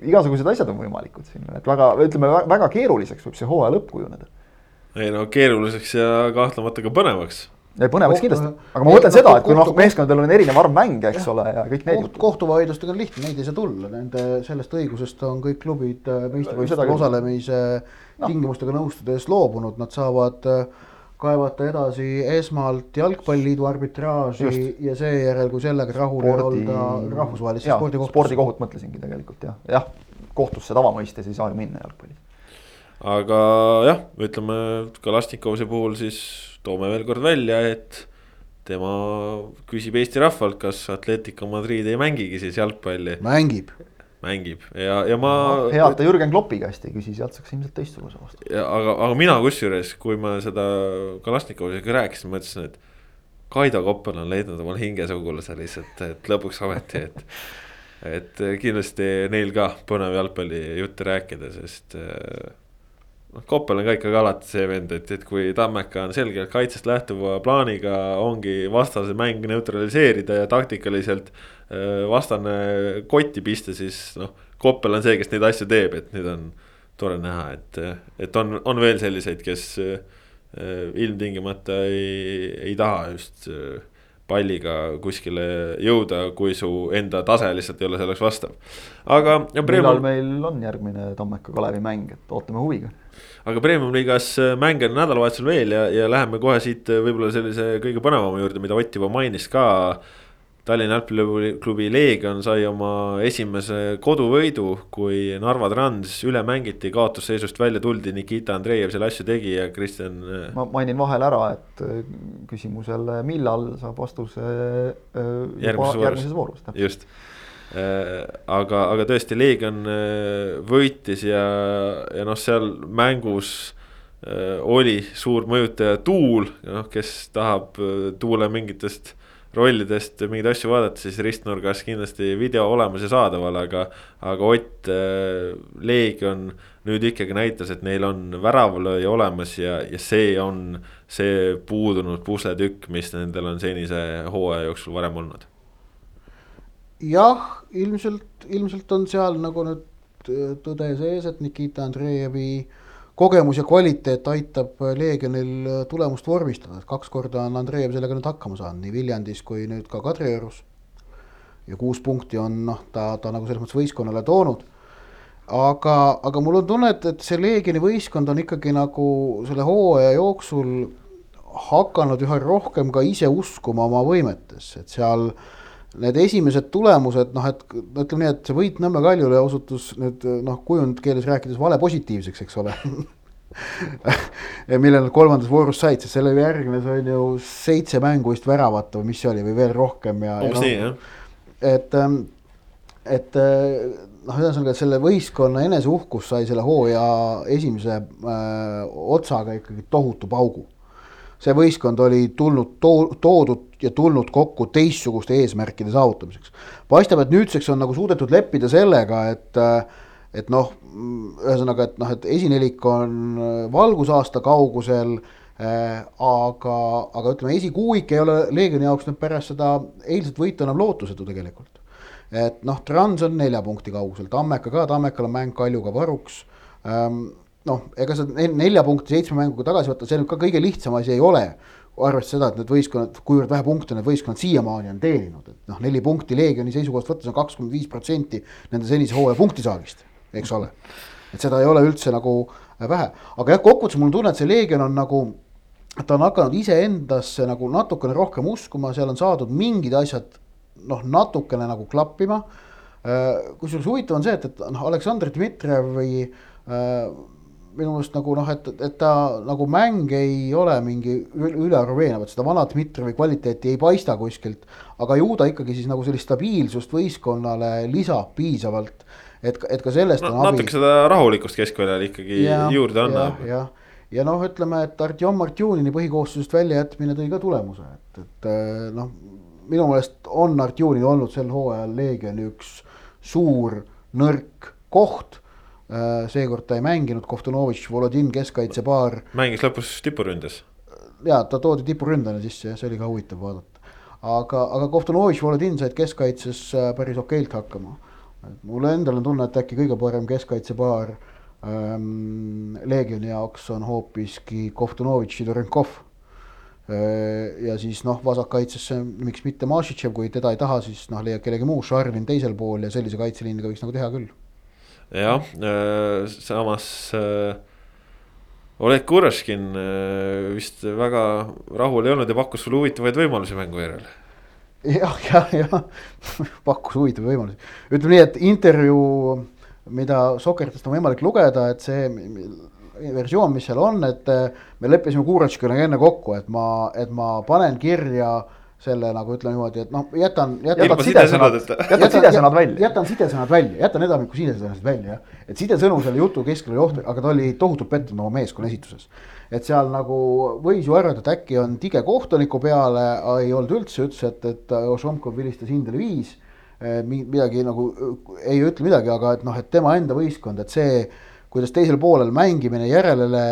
igasugused asjad on võimalikud siin, et väga, ütleme väga keeruliseks võib see hooaja lõpp kujuneda. ei no keeruliseks ja kahtlemata ka põnevaks. ei põnevaks kindlasti, aga ma mõtlen seda, et kui noh, meeskondadel on erinev arv mänge, eks ole, ja kõik need Koht,. kohtuvaidlustega on lihtne, neid ei saa tulla, nende sellest õigusest on kõik klubid äh, meistrivõistlustel osalemise no. tingimustega nõustudes loobunud, nad saavad äh, kaevata edasi esmalt jalgpalliliidu arbitraaži Just. ja seejärel, kui sellega rahul ei olda, rahvusvahelisse spordikohtusse. spordikohut mõtlesingi tegelikult jah, jah, kohtusse tavamõistes ei saa ju minna jalgpallis. aga jah, ütleme Kalastnikovi puhul siis toome veel kord välja, et tema küsib Eesti rahvalt, kas Atletico Madrid ei mängigi siis jalgpalli. mängib. Mängib ja, ja ma no,. hea, et ta Jürgen Kloppi käest ei küsi, sealt saaks ilmselt teistsuguse vastuse. aga, aga mina kusjuures, kui ma seda Kalašnikoviga rääkisin, mõtlesin, et Kaido Koppel on leidnud omal hingesugulase lihtsalt, et lõpuks ometi, et. et kindlasti neil ka põnev jalgpallijutte rääkida, sest noh, Koppel on ka ikkagi alati see vend, et, et kui Tammeka on selgelt kaitsest lähtuva plaaniga, ongi vastase mäng neutraliseerida ja taktikaliselt vastane kotti pista, siis noh. Koppel on see, kes neid asju teeb, et nüüd on tore näha, et, et on, on veel selliseid, kes äh, ilmtingimata ei, ei taha just äh, palliga kuskile jõuda, kui su enda tase lihtsalt ei ole selleks vastav. aga. millal meil on järgmine Tammeka Kalevi mäng, et ootame huviga aga Premium-liigas äh, mänge on nädalavahetusel veel ja, ja läheme kohe siit äh, võib-olla sellise kõige põnevama juurde, mida Ott juba mainis ka. Tallinna jalgpalliklubi Leegion sai oma esimese koduvõidu, kui Narva Trans üle mängiti, kaotusseisust välja tuldi, Nikita Andreev selle asju tegi ja Kristjan. Äh, ma mainin vahele ära, et küsimusele, millal saab vastuse järgmises voorus, järgmises voorus. just Äh, aga, aga tõesti, Leegion äh, võitis ja, ja noh, seal mängus äh, oli suur mõjutaja Tuul, noh, kes tahab Tuule mingitest rollidest mingeid asju vaadata, siis ristnurgas kindlasti video olemas ja saadaval, aga. aga Ott, Leegion nüüd ikkagi näitas, et neil on väravlööja olemas ja, ja see on see puudunud pusletükk, mis nendel on senise hooaja jooksul varem olnud jah, ilmselt, ilmselt on seal nagu nüüd äh, tõde sees, et Nikita Andreevi kogemus ja kvaliteet aitab Leegionil tulemust vormistada, et kaks korda on Andreev sellega nüüd hakkama saanud, nii Viljandis kui nüüd ka Kadriorus. ja kuus punkti on noh, ta, ta nagu selles mõttes võistkonnale toonud. aga, aga mul on tunne, et, et see Leegioni võistkond on ikkagi nagu selle hooaja jooksul hakanud üha rohkem ka ise uskuma oma võimetesse, et seal äh, need esimesed tulemused, noh, et ütleme nii, et see võit Nõmme Kaljule osutus nüüd noh, kujundkeeles rääkides vale positiivseks, eks ole [laughs] mille nad kolmandas voorus said, sest selle järgnes on ju seitse mängu vist väravat või mis see oli või veel rohkem ja. umbes nii jah. et, ähm, et äh, noh, ühesõnaga selle võistkonna eneseuhkus sai selle hooaja esimese öö, äh, otsaga ikkagi tohutu paugu see võistkond oli tulnud to-, toodud ja tulnud kokku teistsuguste eesmärkide saavutamiseks. paistab, et nüüdseks on nagu suudetud leppida sellega, et et noh, ühesõnaga, et noh, et esinelik on valgusaasta kaugusel äh,. aga, aga ütleme, esikuuik ei ole Leegioni jaoks nüüd pärast seda eilset võitu enam lootusetu tegelikult. et noh, Trans on nelja punkti kaugusel, Tammeka ka, Tammekal on mäng Kaljuga varuks ähm, noh, ega see nelja punkti seitsme mänguga tagasi võtta, see nüüd ka kõige lihtsam asi ei ole. Arvestades seda, et need võistkonnad, kuivõrd vähe punkte need võistkonnad siiamaani on teeninud, et noh, neli punkti Leegioni seisukohast võttes on kakskümmend viis protsenti nende senise hooaja punktisaagist, eks ole. et seda ei ole üldse nagu vähe, aga jah, kokkuvõttes mul on tunne, et see Leegion on nagu ta on hakanud iseendasse nagu natukene rohkem uskuma, seal on saadud mingid asjad noh, natukene nagu klappima. Äh, kusjuures huvitav on see, et, et noh, Aleksandr Dmitrijevi minu meelest nagu noh, et, et ta nagu mäng ei ole mingi ülearu veenev, et seda vana Dmitrijevi kvaliteeti ei paista kuskilt. aga ju ta ikkagi siis nagu sellist stabiilsust võistkonnale lisab piisavalt, et, et ka sellest no, on abi. natuke seda rahulikkust keskväljal ikkagi ja, juurde annab. jah, ja, ja noh, ütleme, et Artjom Artjunini põhikoosseisust väljajätmine tõi ka tulemuse, et, et noh, minu meelest on Artjunin olnud sel hooajal Leegioni üks suur nõrk koht Äh, seekord ta ei mänginud, Kovtunovitš, Volodin keskkaitsepaar. mängis lõpus tipuründes. ja ta toodi tipuründajana sisse ja see oli ka huvitav vaadata. aga, aga Kovtunovitš, Volodin said keskkaitses äh, päris okeilt hakkama. mul endal on tunne, et äkki kõige parem keskkaitsepaar ähm, Leegioni jaoks on hoopiski Kovtunovitš, Sidorenkov äh, ja siis noh, vasakkaitsesse, miks mitte Mašitšev, kui teda ei taha, siis noh, leiab kellegi muu, Šarvin teisel pool ja sellise kaitseliiniga võiks nagu teha küll jah, äh, samas äh, Oleg Kuroškin äh, vist väga rahul ei olnud ja pakkus sulle huvitavaid võimalusi mängu järel. jah, jah, jah, [laughs] pakkus huvitavaid võimalusi, ütleme nii, et intervjuu, mida Sokertist on võimalik lugeda, et see versioon, mis seal on, et äh, me leppisime Kuuratškiga enne kokku, et ma, et ma panen kirja selle nagu ütleme niimoodi, et noh, jätan, jätan. jätad sidesõnad, jätad sidesõnad välja. jätan sidesõnad välja, jätan enamiku sidesõnad välja, jah. et sidesõnu selle jutu keskel oli ohtlik, aga ta oli tohutult pettunud oma meeskonna esituses. et seal nagu võis ju arvata, et äkki on tige kohtuniku peale, ei olnud üldse, ütles, et, et Ošomkov vilistas hindele viis. midagi nagu ei ütle midagi, aga et noh, et tema enda võistkond, et see kuidas teisel poolel mängimine järelele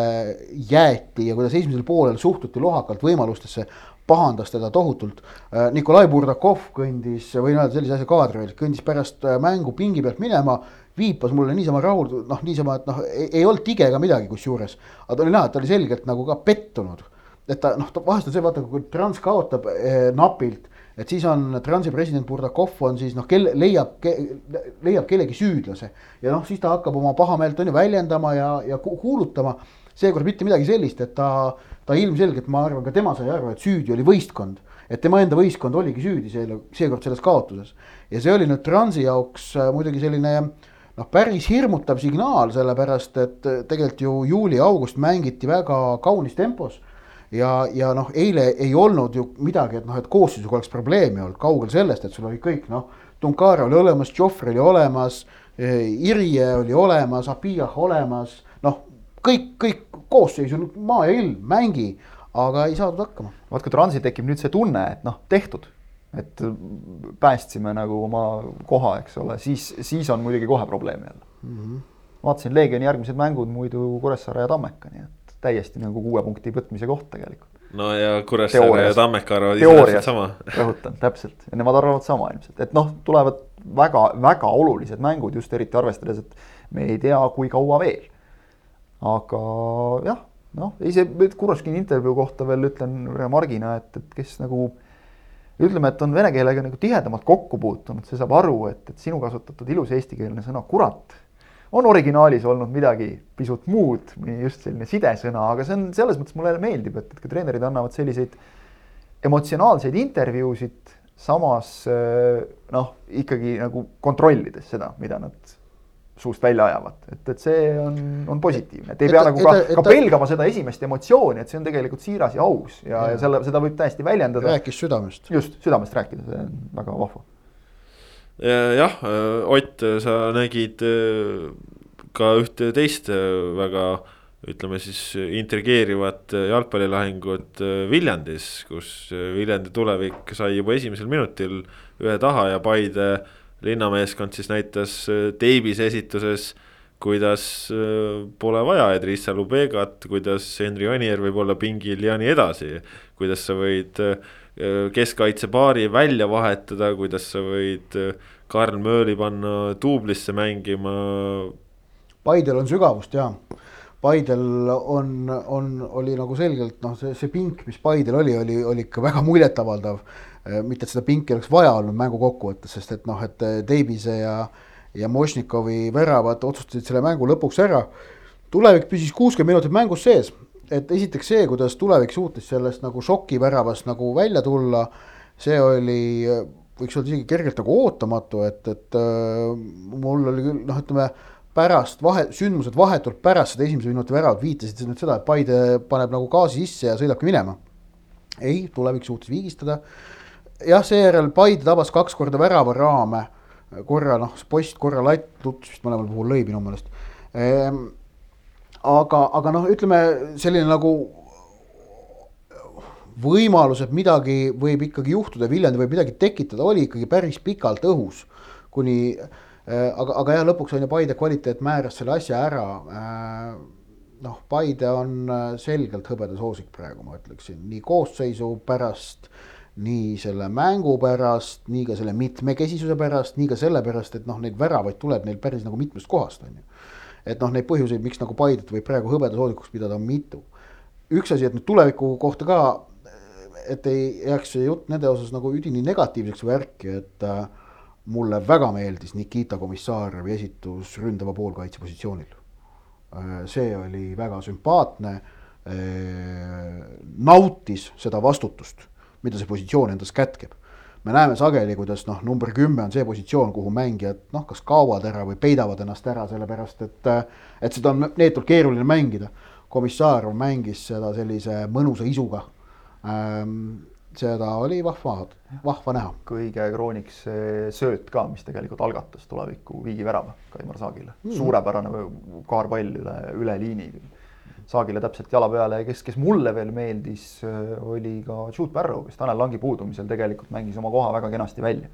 jäeti ja kuidas esimesel poolel suhtuti lohakalt võimalustesse, pahandas teda tohutult. Äh, Nikolai Burdakov kõndis, võin öelda sellise asja kaadri veel, kõndis pärast äh, mängu pingi pealt minema, viipas mulle niisama rahul, noh niisama, et noh, ei olnud tige ega midagi kusjuures. aga ta oli näha, et ta oli selgelt nagu ka pettunud. et ta noh, vahest on see, vaata kui Trans kaotab eh, napilt, et siis on Transi president Burdakov on siis noh, kel-, leiab ke,, leiab kellegi süüdlase. ja noh, siis ta hakkab oma pahameelt on ju väljendama ja, ja kuulutama seekord mitte midagi sellist, et ta, ta ilmselgelt, ma arvan, ka tema sai aru, et süüdi oli võistkond. et tema enda võistkond oligi süüdi selle, seekord selles kaotuses. ja see oli nüüd Transi jaoks äh, muidugi selline noh, päris hirmutav signaal, sellepärast et äh, tegelikult ju juuli-august mängiti väga kaunis tempos ja, ja noh, eile ei olnud ju midagi, et noh, et koosseisuga oleks probleemi olnud, kaugel sellest, et sul oli kõik noh, Tunkara oli olemas, Joffre oli olemas, äh, Irje oli olemas, Abiyah olemas, kõik, kõik koosseis on maa ja ilm, mängi, aga ei saadud hakkama. vaat kui Transil tekib nüüd see tunne, et noh, tehtud, et päästsime nagu oma koha, eks ole, siis, siis on muidugi kohe probleem jälle mm. -hmm. vaatasin Leegioni järgmised mängud muidu Kuressaare ja Tammeka, nii et täiesti nagu kuue punkti võtmise koht tegelikult. no ja Kuressaare ja Tammeka arvavad ise täpselt sama. [laughs] rõhutan, täpselt, ja nemad arvavad sama ilmselt, et noh, tulevad väga, väga olulised mängud just eriti arvestades, et me ei tea, kui kaua veel aga jah, noh, ei see Kuroškini intervjuu kohta veel ütlen remargina, et, et kes nagu ütleme, et on vene keelega nagu tihedamalt kokku puutunud, see saab aru, et, et sinu kasutatud ilus eestikeelne sõna kurat on originaalis olnud midagi pisut muud, just selline sidesõna, aga see on selles mõttes mulle meeldib, et, et kui treenerid annavad selliseid emotsionaalseid intervjuusid, samas noh, ikkagi nagu kontrollides seda, mida nad suust välja ajavad, et, et see on, on positiivne, et ei et, pea nagu ka, ka pelgama seda esimest emotsiooni, et see on tegelikult siiras ja aus ja, ja., ja selle, seda võib täiesti väljendada. rääkis südamest. just, südamest rääkida, see on väga vahva. jah, Ott, sa nägid äh, ka ühte teist äh, väga ütleme siis intrigeerivat jalgpallilahingut äh, Viljandis, kus Viljandi tulevik sai juba esimesel minutil ühe taha ja Paide linnameeskond siis näitas äh, esituses, kuidas äh, pole vaja Edrissa Lubegat, kuidas Henri Anier võib olla pingil ja nii edasi. kuidas sa võid äh, keskkaitsepaari välja vahetada, kuidas sa võid Karl Mööli panna duublisse mängima. Paidel on sügavust ja Paidel on, on, oli nagu selgelt noh, see, see pink, mis Paidel oli, oli, oli ikka väga muljetavaldav mitte et seda pinki oleks vaja olnud mängu kokkuvõttes, sest et noh, et Deibise äh, ja, ja Mošnikovi väravad otsustasid selle mängu lõpuks ära. tulevik püsis kuuskümmend minutit mängus sees, et esiteks see, kuidas tulevik suutis sellest nagu šokiväravast nagu välja tulla, see oli, võiks öelda isegi kergelt nagu ootamatu, et, et äh, mul oli küll noh, ütleme pärast vahe, sündmused vahetult pärast seda esimese minuti väravat viitasid nüüd seda, et Paide paneb nagu gaasi sisse ja sõidabki minema. ei, tulevik suutis viigistada jah, seejärel Paide tabas kaks korda väravaraame, korra noh, post, korra latt, Luts vist mõlemal puhul lõi minu meelest ehm,. aga, aga noh, ütleme selline nagu võimalus, et midagi võib ikkagi juhtuda, Viljandi võib midagi tekitada, oli ikkagi päris pikalt õhus. kuni äh,, aga, aga jah, lõpuks on ju Paide kvaliteet määras selle asja ära äh,. noh, Paide on selgelt hõbedasoosik praegu, ma ütleksin, nii koosseisu pärast nii selle mängu pärast, nii ka selle mitmekesisuse pärast, nii ka sellepärast, et noh, neid väravaid tuleb neil päris nagu mitmest kohast, on ju. et noh, neid põhjuseid, miks nagu Paidet võib praegu hõbedasoodikuks pidada, on mitu. üks asi, et nüüd tuleviku kohta ka, et ei jääks see jutt nende osas nagu üdini negatiivseks värki, et äh, mulle väga meeldis Nikita Komissarevi esitus ründava poolkaitse positsioonil äh,. see oli väga sümpaatne äh,, nautis seda vastutust mida see positsioon endas kätkeb. me näeme sageli, kuidas noh, number kümme on see positsioon, kuhu mängijad noh, kas kaovad ära või peidavad ennast ära, sellepärast et, et seda on neetult keeruline mängida. Komissarov mängis seda sellise mõnusa isuga ähm, seda oli vahva, vahva näha. kõige krooniks sööt ka, mis tegelikult algatas tuleviku viigivärava Kaimar Saagile mm., suurepärane kaarpall üle, üle liini. Saagile täpselt jala peale ja kes, kes mulle veel meeldis, oli ka Jude Barrow, kes Tanel Langi puudumisel tegelikult mängis oma koha väga kenasti välja.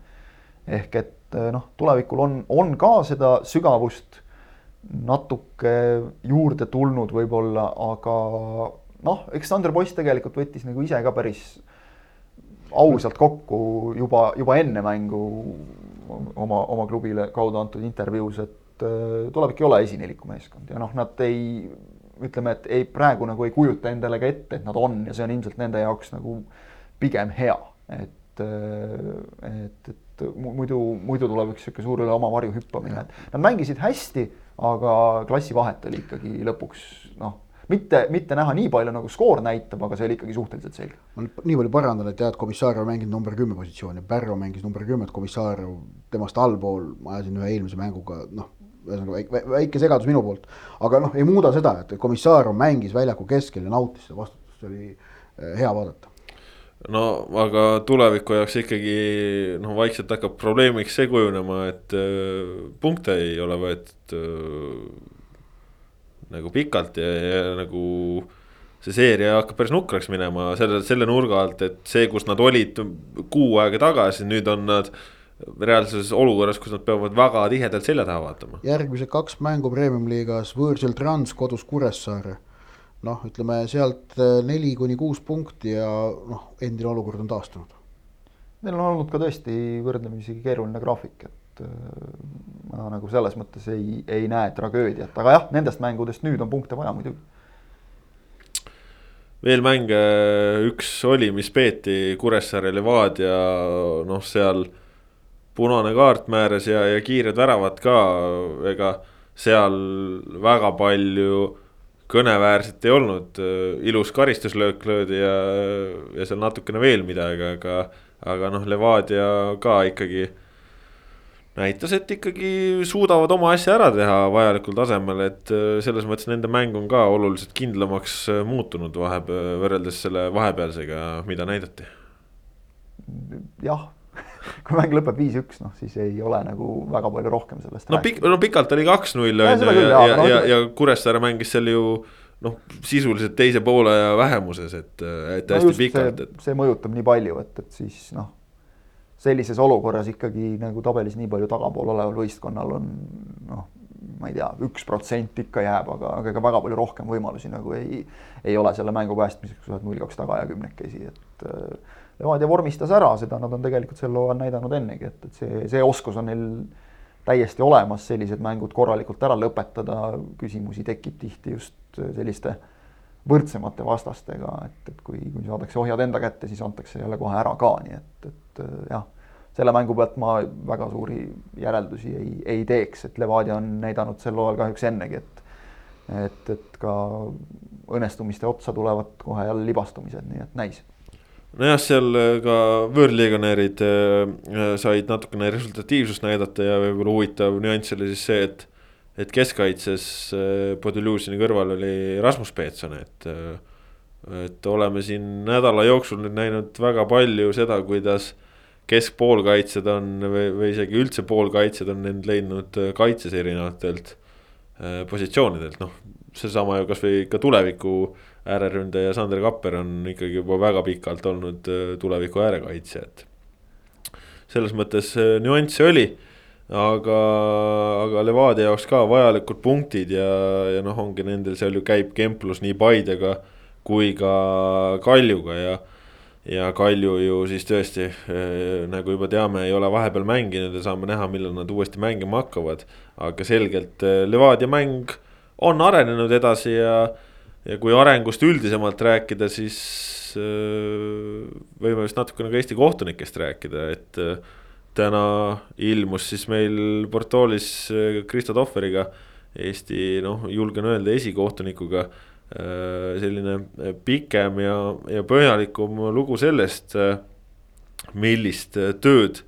ehk et noh, tulevikul on, on ka seda sügavust natuke juurde tulnud võib-olla, aga noh, eks Sander Poiss tegelikult võttis nagu ise ka päris ausalt kokku juba, juba enne mängu oma, oma klubile kaudu antud intervjuus, et äh, tulevik ei ole esineliku meeskond ja noh, nad ei, ütleme, et ei, praegu nagu ei kujuta endale ka ette, et nad on ja see on ilmselt nende jaoks nagu pigem hea, et, äh, et, et muidu, muidu tuleb üks sihuke suur üle oma varju hüppamine, et nad mängisid hästi, aga klassivahet oli ikkagi lõpuks noh mitte, mitte näha nii palju, nagu skoor näitab, aga see oli ikkagi suhteliselt selge. ma nüüd nii palju parandan, et jah, et Komissarov mänginud number kümme positsiooni, Pärro mängis number kümmet, Komissarov temast allpool, ma ajasin ühe eelmise mänguga, noh, ühesõnaga väike, väike segadus minu poolt. aga noh, ei muuda seda, et Komissarov mängis väljaku keskel ja nautis seda vastutust, see oli eh, hea vaadata no aga tuleviku jaoks ikkagi noh, vaikselt hakkab probleemiks see kujunema, et äh, punkte ei ole võetud äh, nagu pikalt ja, ja nagu see seeria hakkab päris nukraks minema selle, selle nurga alt, et see, kus nad olid kuu aega tagasi, nüüd on nad reaalses olukorras, kus nad peavad väga tihedalt selja taha vaatama. järgmised kaks mängu Premium-liigas, võõrsil Trans, kodus Kuressaare. noh, ütleme sealt eh, neli kuni kuus punkti ja noh, endine olukord on taastunud. Neil on olnud ka tõesti võrdlemisi keeruline graafik, et äh, ma nagu selles mõttes ei, ei näe tragöödiat, aga jah, nendest mängudest nüüd on punkte vaja muidugi. veel mänge üks oli, mis peeti Kuressaare Levadia, noh, seal punane kaart määras ja, ja kiired väravad ka, ega seal väga palju kõneväärset ei olnud, ilus karistuslöök löödi ja, ja seal natukene veel midagi, aga, aga noh, Levadia ka ikkagi näitas, et ikkagi suudavad oma asja ära teha vajalikul tasemel, et äh, selles mõttes nende mäng on ka oluliselt kindlamaks äh, muutunud vahepeal, võrreldes selle vahepealsega, mida näidati. jah, kui mäng lõpeb viis-üks, noh siis ei ole nagu väga palju rohkem sellest. no pik-, no pikalt oli kaks-null on ju ja, ja, ja, ja Kuressaare mängis seal ju noh, sisuliselt teise poole vähemuses, et, et hästi no pikalt. Et... see mõjutab nii palju, et, et siis noh sellises olukorras ikkagi nagu tabelis nii palju tagapool oleval võistkonnal on noh, ma ei tea, üks protsent ikka jääb, aga, aga ega väga palju rohkem võimalusi nagu ei, ei ole selle mängu päästmiseks, kui sa oled null kaks taga ja kümnekesi, et äh, Levadia vormistas ära, seda nad on tegelikult sel hooajal näidanud ennegi, et, et see, see oskus on neil täiesti olemas, sellised mängud korralikult ära lõpetada, küsimusi tekib tihti just selliste võrdsemate vastastega, et, et kui, kui saadakse ohjad enda kätte, siis antakse jälle kohe ära ka, nii et, et jah, selle mängu pealt ma väga suuri järeldusi ei, ei teeks, et Levadia on näidanud sel hooajal kahjuks ennegi, et et, et ka õnnestumiste otsa tulevad kohe jälle libastumised, nii et näis nojah, seal ka võõrliigonärid äh, said natukene resultatiivsust näidata ja võib-olla huvitav nüanss oli siis see, et et keskkaitses äh, Podiljužini kõrval oli Rasmus Peetson, et. Äh, et oleme siin nädala jooksul nüüd näinud väga palju seda, kuidas keskpoolkaitsjad on või, või isegi üldse poolkaitsjad on end leidnud äh, kaitses erinevatelt äh, positsioonidelt, noh. Seesama ju kasvõi ka tuleviku ääreründaja Sander Kapper on ikkagi juba väga pikalt olnud äh, tuleviku äärekaitsja, et. selles mõttes nüansse oli aga, aga Levadia jaoks ka vajalikud punktid ja, ja noh, ongi nendel seal ju käib kemplus nii Paidega kui ka Kaljuga ja. ja Kalju ju siis tõesti äh, nagu juba teame, ei ole vahepeal mänginud ja saame näha, millal nad uuesti mängima hakkavad. aga selgelt äh, Levadia mäng on arenenud edasi ja, ja kui arengust üldisemalt rääkida, siis äh, võime vist natukene ka Eesti kohtunikest rääkida, et täna ilmus siis meil portaalis äh, Kristo Tohveriga, Eesti noh, julgen öelda esikohtunikuga äh, selline äh, pikem ja, ja põhjalikum lugu sellest, millist tööd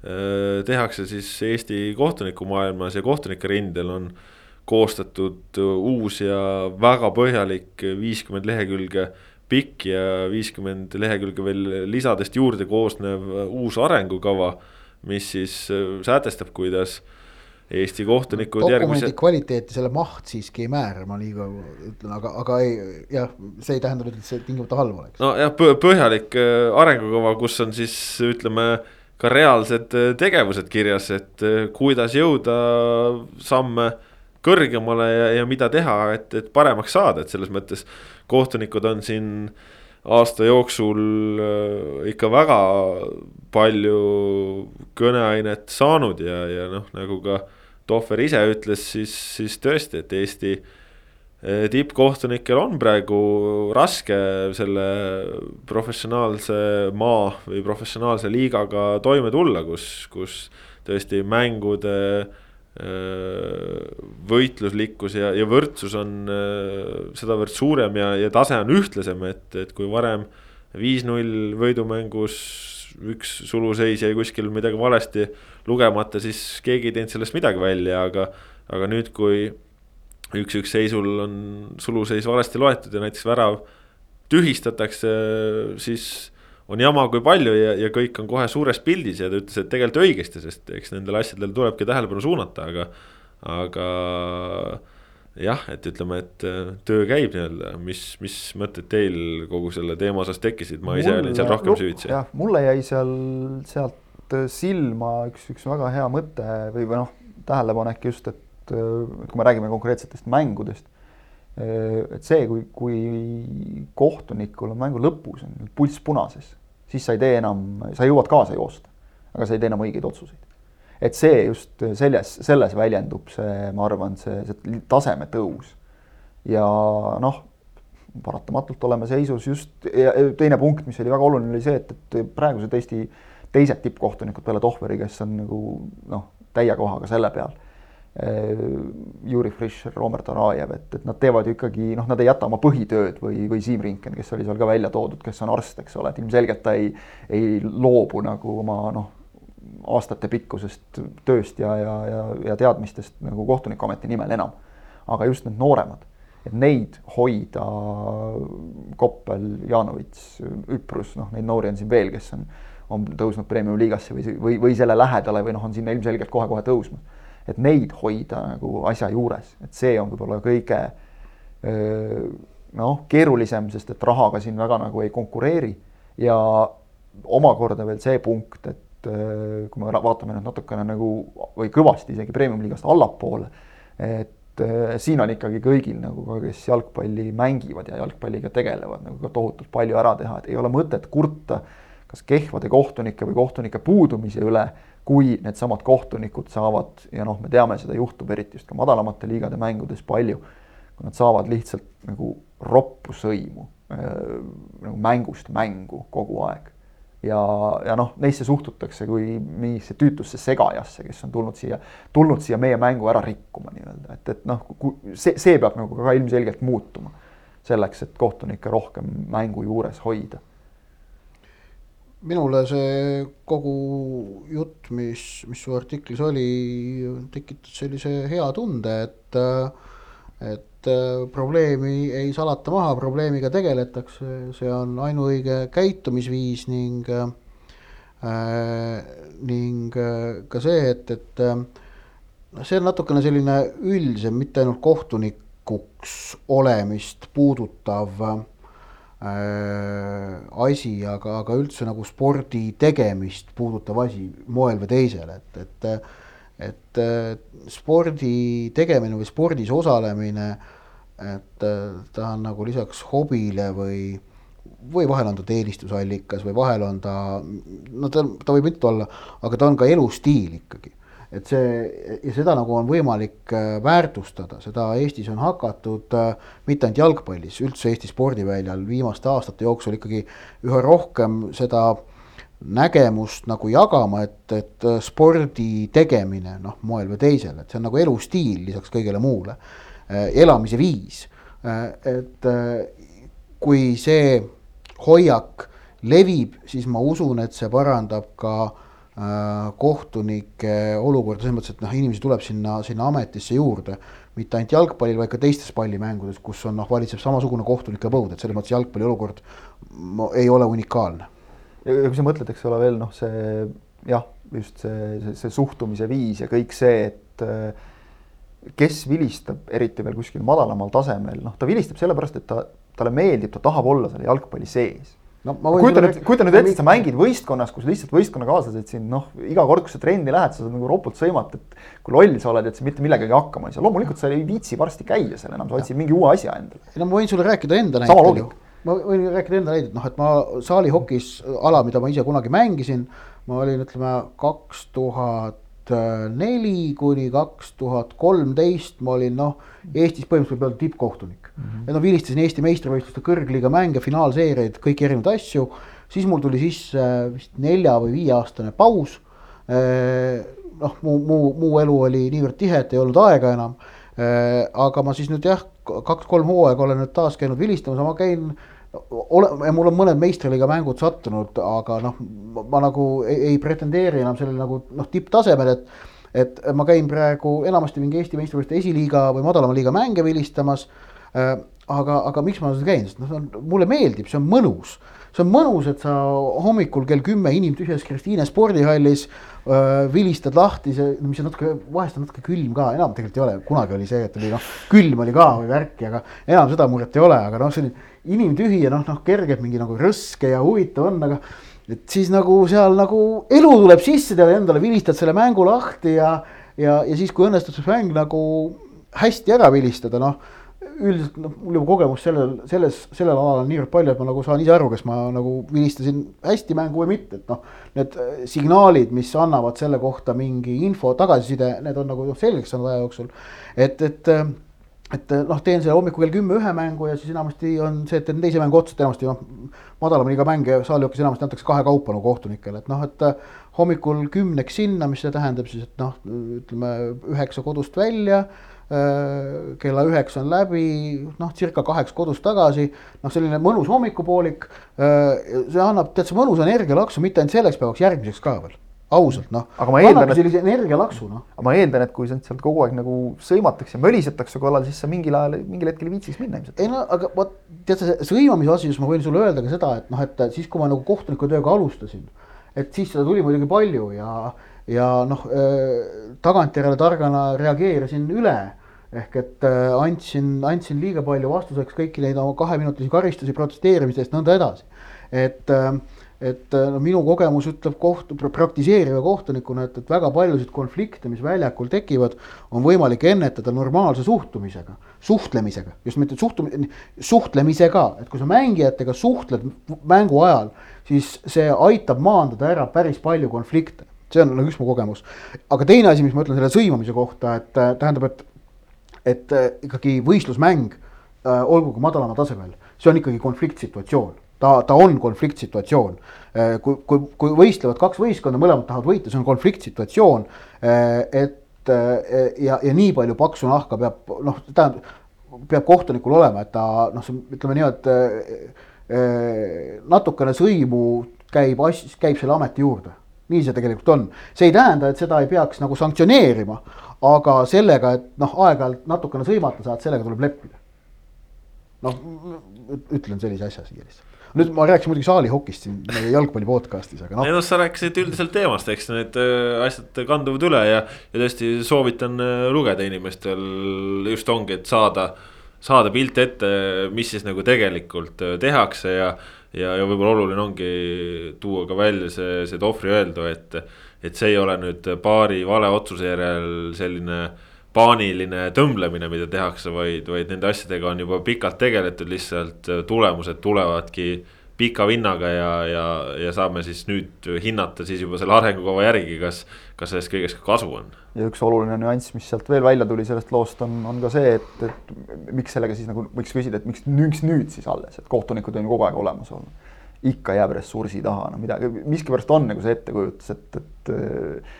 tehakse siis Eesti kohtunikumaailmas ja kohtunike rindel on koostatud uus ja väga põhjalik viiskümmend lehekülge pikk ja viiskümmend lehekülge veel lisadest juurde koosnev uus arengukava, mis siis sätestab, kuidas Eesti kohtunikud dokumendi järgmise... kvaliteeti selle maht siiski ei määra, ma liiga ütlen, aga, aga ei, jah, see ei tähenda nüüd, et see tingimata halb oleks. nojah, põhjalik äh, arengukava, kus on siis ütleme ka reaalsed äh, tegevused kirjas, et äh, kuidas jõuda samme kõrgemale ja, ja mida teha, et, et paremaks saada, et selles mõttes kohtunikud on siin aasta jooksul ikka väga palju kõneainet saanud ja, ja noh, nagu ka Tohver ise ütles, siis, siis tõesti, et Eesti eh, tippkohtunikel on praegu raske selle professionaalse maa või professionaalse liigaga toime tulla, kus, kus tõesti mängude eh, võitluslikkus ja, ja võrdsus on eh, sedavõrd suurem ja, ja tase on ühtlasem, et, et kui varem viis-null võidumängus üks suluseis jäi kuskil midagi valesti lugemata, siis keegi ei teinud sellest midagi välja, aga, aga nüüd, kui üks-üks seisul on suluseis valesti loetud ja näiteks värav tühistatakse, siis on jama kui palju ja, ja kõik on kohe suures pildis ja ta ütles, et tegelikult õigesti, sest eks nendele asjadele tulebki tähelepanu suunata, aga, aga jah, et ütleme, et äh, töö käib nii-öelda, mis, mis mõtted teil kogu selle teema osas tekkisid, ma ise olin seal rohkem süvitsi. jah, mulle jäi seal, sealt silma üks, üks väga hea mõte või, või noh, tähelepanek just, et kui me räägime konkreetsetest mängudest, et see, kui, kui kohtunikul on mängu lõpus on pulss punases, siis sa ei tee enam, sa jõuad kaasa joosta, aga sa ei tee enam õigeid otsuseid et see just selles, selles väljendub see, ma arvan, see, see taseme tõus. ja noh, paratamatult oleme seisus just teine punkt, mis oli väga oluline, oli see, et, et praegused Eesti teised tippkohtunikud peale Tohveri, kes on nagu noh, täie kohaga selle peal. Juri Fischer, Robert Arajev, et, et nad teevad ju ikkagi noh, nad ei jäta oma põhitööd või, või Siim Rinken, kes oli seal ka välja toodud, kes on arst, eks ole, et ilmselgelt ta ei, ei loobu nagu oma noh aastatepikkusest tööst ja, ja, ja, ja teadmistest nagu kohtunikuameti nimel enam. aga just need nooremad, et neid hoida, Koppel, Janovits, Üprus, noh, neid noori on siin veel, kes on, on tõusnud premium-liigasse või, või, või selle lähedale või noh, on sinna ilmselgelt kohe-kohe tõusmas. Et neid hoida nagu asja juures, et see on võib-olla kõige noh, keerulisem, sest et rahaga siin väga nagu ei konkureeri. Ja omakorda veel see punkt, et kui me vaatame nüüd natukene nagu või kõvasti isegi premium-liigast allapoole, et siin on ikkagi kõigil nagu ka, kes jalgpalli mängivad ja jalgpalliga tegelevad nagu ka tohutult palju ära teha, et ei ole mõtet kurta kas kehvade kohtunike või kohtunike puudumise üle, kui needsamad kohtunikud saavad ja noh, me teame, seda juhtub eriti just ka madalamate liigade mängudes palju, kui nad saavad lihtsalt nagu roppu sõimu äh, nagu mängust mängu kogu aeg ja, ja noh, neisse suhtutakse kui mingisse tüütusse segajasse, kes on tulnud siia, tulnud siia meie mängu ära rikkuma nii-öelda, et, et noh, see, see peab nagu ka ilmselgelt muutuma. selleks, et kohtunikke rohkem mängu juures hoida. Minule see kogu jutt, mis, mis su artiklis oli, tekitas sellise hea tunde, et, et äh, probleemi ei salata maha, probleemiga tegeletakse, see on ainuõige käitumisviis ning äh,, ning äh, ka see, et, et see on natukene selline üldisem, mitte ainult kohtunikuks olemist puudutav asi, aga, aga üldse nagu spordi tegemist puudutav asi moel või teisel, et, et et spordi tegemine või spordis osalemine, et äh, ta on nagu lisaks hobile või, või vahel on ta teenistusallikas või vahel on ta, no ta, ta võib mitu olla, aga ta on ka elustiil ikkagi. Et see ja seda nagu on võimalik äh, väärtustada, seda Eestis on hakatud äh, mitte ainult jalgpallis, üldse Eesti spordiväljal viimaste aastate jooksul ikkagi üha rohkem seda nägemust nagu jagama, et, et spordi tegemine noh, moel või teisel, et see on nagu elustiil lisaks kõigele muule, äh, elamise viis. Äh, et äh, kui see hoiak levib, siis ma usun, et see parandab ka äh, kohtunike olukorda selles mõttes, et noh, inimesi tuleb sinna, sinna ametisse juurde. mitte ainult jalgpallil, vaid ka teistes pallimängudes, kus on noh, valitseb samasugune kohtunike põud, et selles mõttes jalgpalli olukord ei ole unikaalne. ja kui sa mõtled, eks ole veel noh, see jah, just see, see, see suhtumise viis ja kõik see, et äh, kes vilistab, eriti veel kuskil madalamal tasemel, noh, ta vilistab sellepärast, et ta, talle meeldib, ta tahab olla selle jalgpalli sees no kujuta nüüd, kujuta nüüd ette, et sa mängid võistkonnas, kus lihtsalt võistkonnakaaslased sind noh, iga kord, kui sa trenni lähed, sa saad nagu ropult sõimata, et kui loll sa oled, et sa mitte millegagi hakkama ei saa, loomulikult sa ei viitsi varsti käia seal enam, sa otsid mingi uue asja endale. no ma võin sulle rääkida enda näitel ju, ma võin rääkida enda näidet, noh, et ma saalihokis ala, mida ma ise kunagi mängisin, ma olin, ütleme kaks tuhat neli kuni kaks tuhat kolmteist ma olin noh, Eestis põhimõtteliselt võib öelda tippkohtunik mm. -hmm. ja no vilistasin Eesti meistrivõistluste kõrgliiga mänge, finaalseeriaid, kõiki erinevaid asju. siis mul tuli sisse vist nelja või viieaastane paus. noh, mu, mu, muu elu oli niivõrd tihe, et ei olnud aega enam. aga ma siis nüüd jah, kaks-kolm hooaega olen nüüd taas käinud vilistamas, ma käin ole, mul on mõned meistriliiga mängud sattunud, aga noh, ma nagu ei, ei pretendeeri enam sellele nagu noh, tipptasemel, et. et ma käin praegu enamasti mingi Eesti meistrivõistluste esiliiga või madalama liiga mänge vilistamas äh,. aga, aga miks ma seda käin, sest noh, mulle meeldib, see on mõnus see on mõnus, et sa hommikul kell kümme inimtühjas Kristiine spordihallis äh, vilistad lahti, see, mis on natuke, vahest on natuke külm ka, enam tegelikult ei ole, kunagi oli see, et oli noh, külm oli ka või värki, aga enam seda muret ei ole, aga noh, selline inimtühi ja noh, noh kergelt mingi nagu rõske ja huvitav on, aga et siis nagu seal nagu elu tuleb sisse teile endale, vilistad selle mängu lahti ja, ja, ja siis, kui õnnestub see mäng nagu hästi ära vilistada, noh üldiselt noh, mul juba kogemust sellel, selles, sellel alal on niivõrd palju, et ma nagu saan ise aru, kas ma nagu vilistasin hästi mängu või mitte, et noh. Need äh, signaalid, mis annavad selle kohta mingi info, tagasiside, need on nagu noh, selgeks saanud aja jooksul. et, et, äh, et äh, noh, teen selle hommikul kell kümme ühe mängu ja siis enamasti on see, et teen teise mängu otsa, et enamasti noh. madalama liiga mänge saalijokis enamasti antakse kahekaupa nagu kohtunikele, et noh, et hommikul kümneks sinna, mis see tähendab siis, et noh, ütleme üheksa kodust välja kella üheksa on läbi, noh, circa kaheks kodus tagasi, noh, selline mõnus hommikupoolik. Äh, see annab, tead, see mõnus energialaksu mitte ainult selleks päevaks, järgmiseks ka veel ausalt noh. aga ma eeldan, et sellise energialaksu noh. aga ma eeldan, et kui sind sealt kogu aeg nagu sõimatakse, mölisetakse korral, siis sa mingil ajal, mingil hetkel ei viitsiks minna ilmselt. ei no aga vot tead sa sõimamise asjus ma võin sulle öelda ka seda, et noh, et siis, kui ma nagu kohtunikutööga alustasin, et siis seda tuli muidugi palju ja, ja noh äh, tagantjärele targana reageerisin üle ehk et äh, andsin, andsin liiga palju vastuseks kõiki neid oma kaheminutilisi karistusi protesteerimise eest, nõnda edasi. et, äh, et äh, no minu kogemus ütleb kohtu, praktiseeriva kohtunikuna, et, et väga paljusid konflikte, mis väljakul tekivad, on võimalik ennetada normaalse suhtumisega, suhtlemisega, just mitte suhtum-, suhtlemisega, et kui sa mängijatega suhtled mängu ajal, siis see aitab maandada ära päris palju konflikte see on nagu üks mu kogemus. aga teine asi, mis ma ütlen selle sõimamise kohta, et tähendab, et et äh, ikkagi võistlusmäng äh,, olgu ka madalamal tasemel, see on ikkagi konfliktsituatsioon ta, ta on konfliktsituatsioon. Äh, kui, kui, kui võistlevad kaks võistkonda, mõlemad tahavad võita, see on konfliktsituatsioon. Et ja, ja nii palju paksu nahka peab noh, tähendab, peab kohtunikul olema, et ta noh, ütleme nii, et natukene sõimu käib as-, käib selle ameti juurde. Nii see tegelikult on, see ei tähenda, et seda ei peaks nagu sanktsioneerima, aga sellega, et noh, aeg-ajalt natukene sõimata saad, sellega tuleb leppida. noh, ütlen sellise asja siia lihtsalt nüüd ma rääkisin muidugi saalihokist siin meie jalgpalli podcast'is, aga noh. ei noh, sa rääkisid üldiselt teemast, eks need äh, asjad kanduvad üle ja, ja tõesti soovitan äh, lugeda inimestel just ongi, et saada. saada pilt ette, mis siis nagu tegelikult äh, tehakse ja, ja, ja võib-olla oluline ongi tuua ka välja see, see Tohvri öeldu, et et see ei ole nüüd paari vale otsuse järel selline paaniline tõmblemine, mida tehakse, vaid, vaid nende asjadega on juba pikalt tegeletud, lihtsalt tulemused tulevadki pika vinnaga ja, ja, ja saame siis nüüd hinnata siis juba selle arengukava järgi, kas, kas sellest kõigest ka kasu on. Ja üks oluline nüanss, mis sealt veel välja tuli sellest loost, on, on ka see, et, et miks sellega siis nagu võiks küsida, et miks, miks nüüd siis alles, et kohtunikud on ju kogu aeg olemas olnud ikka jääb ressursi taha, no midagi, miskipärast on nagu see ettekujutus, et, et äh,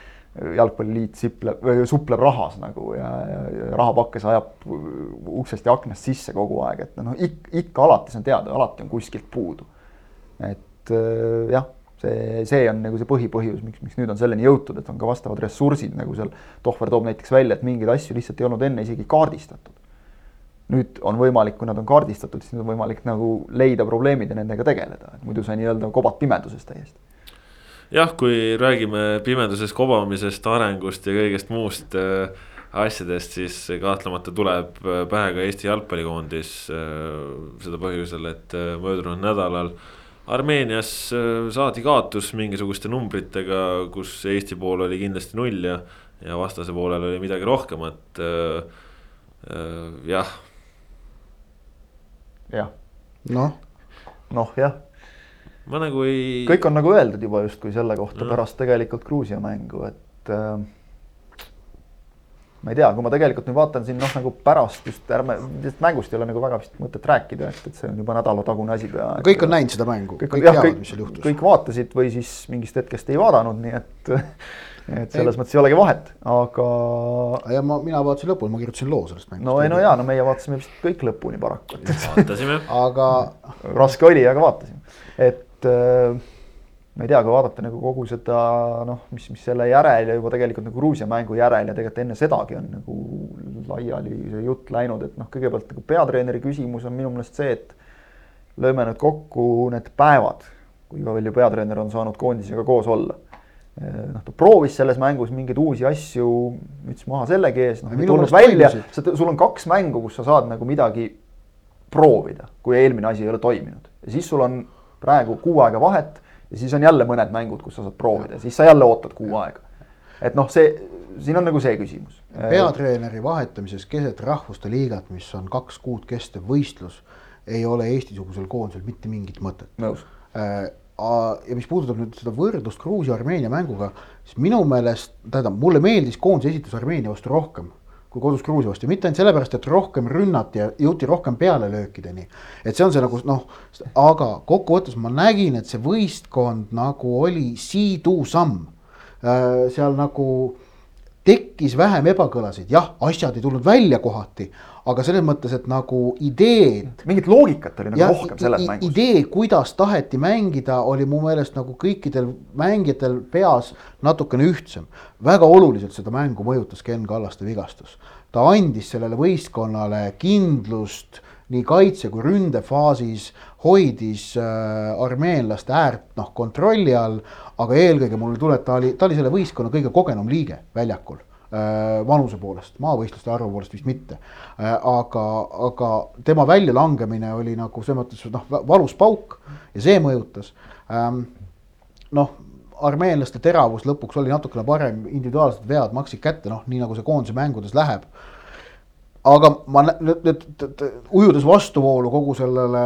jalgpalliliit sipleb, supleb rahas nagu ja, ja, ja rahapakkes ajab uksest ja aknast sisse kogu aeg, et noh, ikka, ikka alati see on teada, alati on kuskilt puudu. et äh, jah, see, see on nagu see põhipõhjus, miks, miks nüüd on selleni jõutud, et on ka vastavad ressursid, nagu seal Tohver toob näiteks välja, et mingeid asju lihtsalt ei olnud enne isegi kaardistatud. nüüd on võimalik, kui nad on kaardistatud, siis nüüd on võimalik nagu leida probleemid ja nendega tegeleda, et muidu sa nii-öelda kobad pimeduses täiesti jah, kui räägime pimeduses kobamisest, arengust ja kõigest muust äh, asjadest, siis kahtlemata tuleb äh, pähe ka Eesti jalgpallikoondis äh,. seda põhjusel, et äh, möödunud nädalal Armeenias äh, saadi kaotus mingisuguste numbritega, kus Eesti pool oli kindlasti null ja, ja vastase poolel oli midagi rohkemat äh,. jah. jah. noh. noh, jah ma nagu ei. kõik on nagu öeldud juba justkui selle kohta no. pärast tegelikult Gruusia mängu, et äh, ma ei tea, kui ma tegelikult nüüd vaatan siin noh, nagu pärast just ärme, mängust ei ole nagu väga vist mõtet rääkida, et, et see on juba nädalatagune asi peaaegu. kõik on näinud seda mängu, kõik, kõik teavad, mis seal juhtus. kõik vaatasid või siis mingist hetkest ei vaadanud, nii et [laughs] et selles ei. mõttes ei olegi vahet, aga. ja ma, mina vaatasin lõpuni, ma kirjutasin loo sellest mängust. no ei, no jaa, no meie vaatasime vist kõik lõpuni paraku. vaatasime aga. raske oli, aga vaatasime, et et äh, ma ei tea, kui vaadata nagu kogu seda noh, mis, mis selle järel ja juba tegelikult nagu Gruusia mängu järel ja tegelikult enne sedagi on nagu laiali see jutt läinud, et noh, kõigepealt nagu peatreeneri küsimus on minu meelest see, et lööme nüüd kokku need päevad, kui palju peatreener on saanud koondisega koos olla. Noh, ta proovis selles mängus mingeid uusi asju, müts maha sellegi ees, noh, tulnud välja, sul on kaks mängu, kus sa saad nagu midagi proovida, kui eelmine asi ei ole toiminud. Ja siis sul on praegu kuu aega vahet ja siis on jälle mõned mängud, kus sa saad proovida, siis sa jälle ootad kuu aega. et noh, see, siin on nagu see küsimus. peatreeneri vahetamises keset rahvuste liigat, mis on kaks kuud kestev võistlus, ei ole Eesti-sugusel koondisel mitte mingit mõtet. nõus äh, ja mis puudutab nüüd seda võrdlust Gruusia-Armeenia mänguga, siis minu meelest, tähendab, mulle meeldis koondise esitus Armeenia vastu rohkem kui kodus Gruusia vastu mitte ainult sellepärast, et rohkem rünnati ja jõuti rohkem pealelöökideni. et see on see nagu noh, aga kokkuvõttes ma nägin, et see võistkond nagu oli siidusamm äh,. seal nagu tekkis vähem ebakõlasid, jah, asjad ei tulnud välja kohati, aga selles mõttes, et nagu ideed. mingit loogikat oli nagu ja, rohkem selles mängus. idee, kuidas taheti mängida, oli mu meelest nagu kõikidel mängijatel peas natukene ühtsem. väga oluliselt seda mängu mõjutas Ken Kallaste vigastus. ta andis sellele võistkonnale kindlust nii kaitse kui ründefaasis, hoidis äh, armeenlaste äärt noh kontrolli all, aga eelkõige mulle tuleb, ta oli, ta oli selle võistkonna kõige kogenum liige väljakul äh, vanuse poolest, maavõistluste arvu poolest vist mitte äh,. aga, aga tema väljalangemine oli nagu selles mõttes noh, valus pauk ja see mõjutas ähm,. noh, armeenlaste teravus lõpuks oli natukene parem, individuaalsed vead maksid kätte, noh, nii nagu see koondise mängudes läheb aga ma nüüd, nüüd ujudes vastuvoolu kogu sellele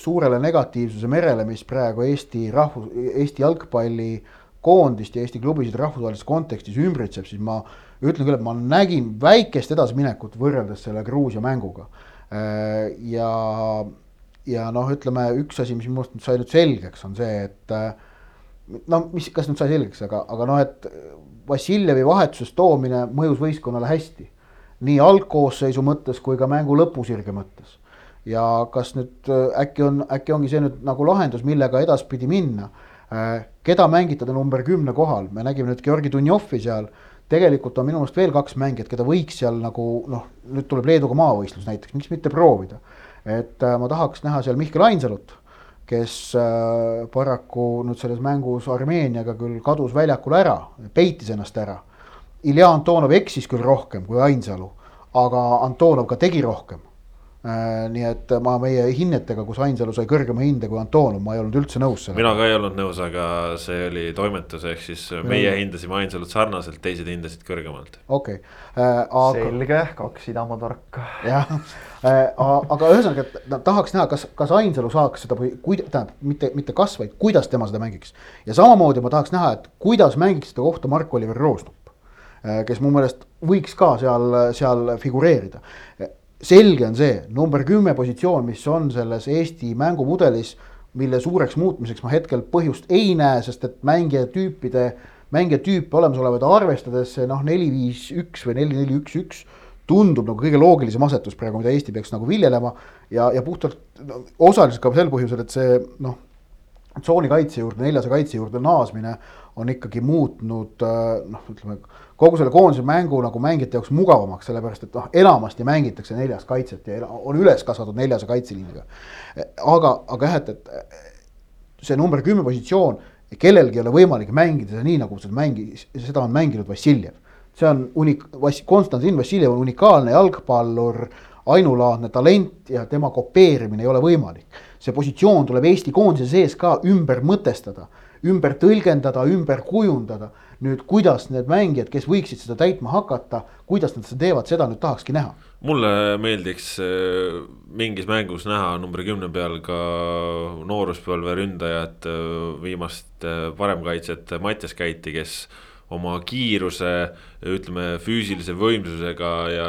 suurele negatiivsuse merele, mis praegu Eesti rahvus, Eesti jalgpallikoondist ja Eesti klubisid rahvusvahelises kontekstis ümbritseb, siis ma ütlen küll, et ma nägin väikest edasiminekut võrreldes selle Gruusia mänguga. Äh, ja, ja noh, ütleme üks asi, mis minu arust nüüd sai nüüd selgeks, on see, et äh, no mis, kas nüüd sai selgeks, aga, aga noh, et Vassiljevi vahetusest toomine mõjus võistkonnale hästi nii algkoosseisu mõttes kui ka mängu lõpusirge mõttes. ja kas nüüd äh, äkki on, äkki ongi see nüüd nagu lahendus, millega edaspidi minna. Äh, keda mängitada number kümne kohal, me nägime nüüd Georgi Dunjovi seal, tegelikult on minu meelest veel kaks mängijat, keda võiks seal nagu noh, nüüd tuleb Leeduga maavõistlus näiteks, miks mitte proovida. et äh, ma tahaks näha seal Mihkel Ainsalut, kes paraku nüüd selles mängus Armeeniaga küll kadus väljakul ära, peitis ennast ära Ilja Antonov eksis küll rohkem kui Ainsalu, aga Antonov ka tegi rohkem. Äh, nii et ma meie hinnetega, kus Ainsalu sai kõrgema hinde kui Antonov, ma ei olnud üldse nõus sellega. mina ka ei olnud nõus, aga see oli toimetus, ehk siis meie hindasime Ainsalut sarnaselt, teised hindasid kõrgemalt. okei okay. äh,. Aga... selge, kaks Isamaa tarka. jah äh,, aga ühesõnaga, et tahaks näha, kas, kas Ainsalu saaks seda või kuida-, tähendab mitte, mitte kas, vaid kuidas tema seda mängiks. ja samamoodi ma tahaks näha, et kuidas mängiks seda kohta Mark-Oliver Roosnup Äh, kes mu meelest võiks ka seal, seal figureerida. selge on see, number kümme positsioon, mis on selles Eesti mängumudelis, mille suureks muutmiseks ma hetkel põhjust ei näe, sest et mängijatüüpide, mängijatüüpe olemasolevaid arvestades see noh, neli, viis, üks või neli, neli, üks, üks tundub nagu kõige loogilisem asetus praegu, mida Eesti peaks nagu viljelema ja, ja puhtalt no, osaliselt ka sel põhjusel, et see noh, tsooni kaitse juurde, neljase kaitse juurde naasmine on ikkagi muutnud noh, ütleme kogu selle koondise mängu nagu mängijate jaoks mugavamaks, sellepärast et noh, enamasti mängitakse neljas kaitset ja on üles kasvatud neljase kaitseliiniga. aga, aga jah, et, et see number kümme positsioon, kellelgi ei ole võimalik mängida seda nii, nagu seda mängis, seda on mänginud Vassiljev. see on unik-, Konstantin Vassiljev on unikaalne jalgpallur, ainulaadne talent ja tema kopeerimine ei ole võimalik. see positsioon tuleb Eesti koondise sees ka ümber mõtestada, ümber tõlgendada, ümber kujundada nüüd kuidas need mängijad, kes võiksid seda täitma hakata, kuidas nad seda teevad, seda nüüd tahakski näha. mulle meeldiks äh, mingis mängus näha numbri kümne peal ka nooruspõlve ründajat, äh, viimast äh, paremkaitset Mattias Käiti, kes oma kiiruse, ütleme füüsilise võimsusega ja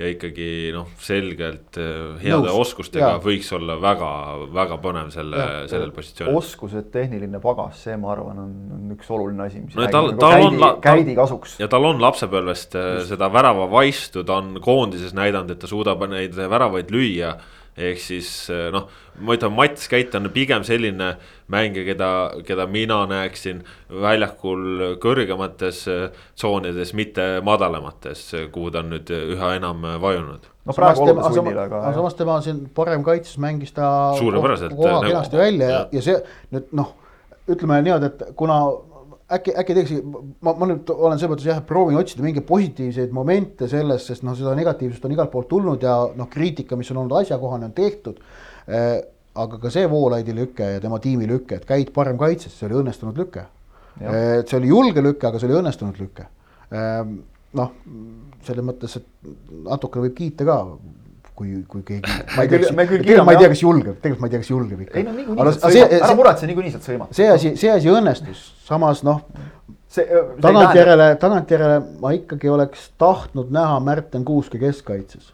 ja ikkagi noh, selgelt äh, heade Nõus. oskustega ja. võiks olla väga-väga põnev selle, sellel positsioonil. oskused, tehniline pagas, see, ma arvan, on, on üks oluline asi, mis no, tal, tal käidi, on, käidi kasuks. ja tal on lapsepõlvest äh, Just. seda väravavaistu, ta on koondises näidanud, et ta suudab neid väravaid lüüa ehk siis eh, noh, ma ütlen, Mats Käit on pigem selline mängija, keda, keda mina näeksin väljakul kõrgemates eh, tsoonides, mitte madalamates, kuhu ta on nüüd üha enam vajunud. no praegu oleme sunnil, aga. aga samas tema siin parem kaitses mängis ta suurepäraselt koha nagu, kenasti välja ja, ja see nüüd noh, ütleme niimoodi, et kuna äkki, äkki teeks, ma, ma nüüd olen selles mõttes jah, proovin otsida mingeid positiivseid momente selles, sest noh, seda negatiivsust on igalt poolt tulnud ja noh, kriitika, mis on olnud asjakohane, on tehtud eh,. aga ka see Voolaidi lüke ja tema tiimi lüke, et käid parem kaitses, see oli õnnestunud lüke. Eh, see oli julge lüke, aga see oli õnnestunud lüke eh,. noh, selles mõttes, et natukene võib kiita ka kui, kui keegi. [laughs] ma ei tea, kas, tegelikult ma ei tea, kas julgeb, tegelikult ma ei tea, kas julgeb ikka. ei no niikuinii saad sõimata, ära muretse, niikuinii saad sõimata. see asi, see asi õnnestus, samas noh. tagantjärele, tagantjärele ma ikkagi oleks tahtnud näha Märten Kuuske keskkaitses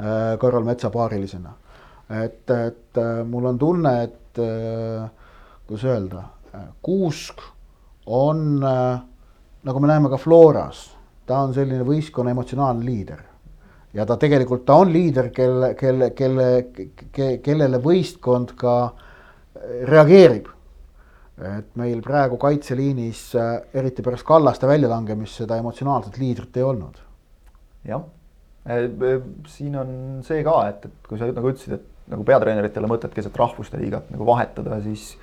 äh,. Karol Metsa paarilisena. et, et äh, mul on tunne, et äh, kuidas öelda, Kuusk on äh, nagu me näeme ka Floras, ta on selline võistkonna emotsionaalne liider ja ta tegelikult, ta on liider, kelle, kelle, kelle ke,, kellele võistkond ka äh, reageerib. et meil praegu kaitseliinis, äh, eriti pärast Kallaste väljalangemist, seda emotsionaalset liidrit ei olnud. jah, äh, siin on see ka, et, et kui sa nagu ütlesid, et nagu peatreenerit ei ole mõtet keset rahvuste liigat nagu vahetada, siis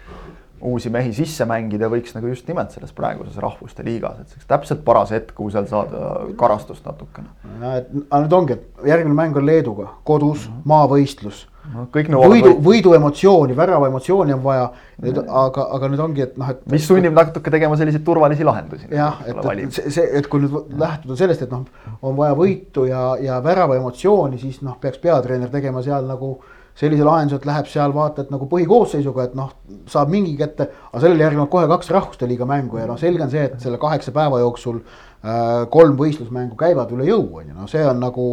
uusi mehi sisse mängida võiks nagu just nimelt selles praeguses rahvuste liigas, et see oleks täpselt paras hetk, kuhu seal saada karastust natukene. no et aga nüüd ongi, et järgmine mäng on Leeduga, kodus mm, -hmm. maavõistlus no,. võidu, võidu emotsiooni, värava emotsiooni on vaja, nüüd aga, aga nüüd ongi, et noh, et. mis sunnib natuke tegema selliseid turvalisi lahendusi. jah, et, et see, see, et kui nüüd lähtuda sellest, et noh, on vaja võitu ja, ja värava emotsiooni, siis noh, peaks peatreener tegema seal nagu sellise lahenduse, et läheb seal vaata, et nagu põhikoosseisuga, et noh, saab mingi kätte, aga sellele järgnevad kohe kaks rahvuste liiga mängu ja noh, selge on see, et selle kaheksa päeva jooksul äh, kolm võistlusmängu käivad üle jõu, on ju, no see on nagu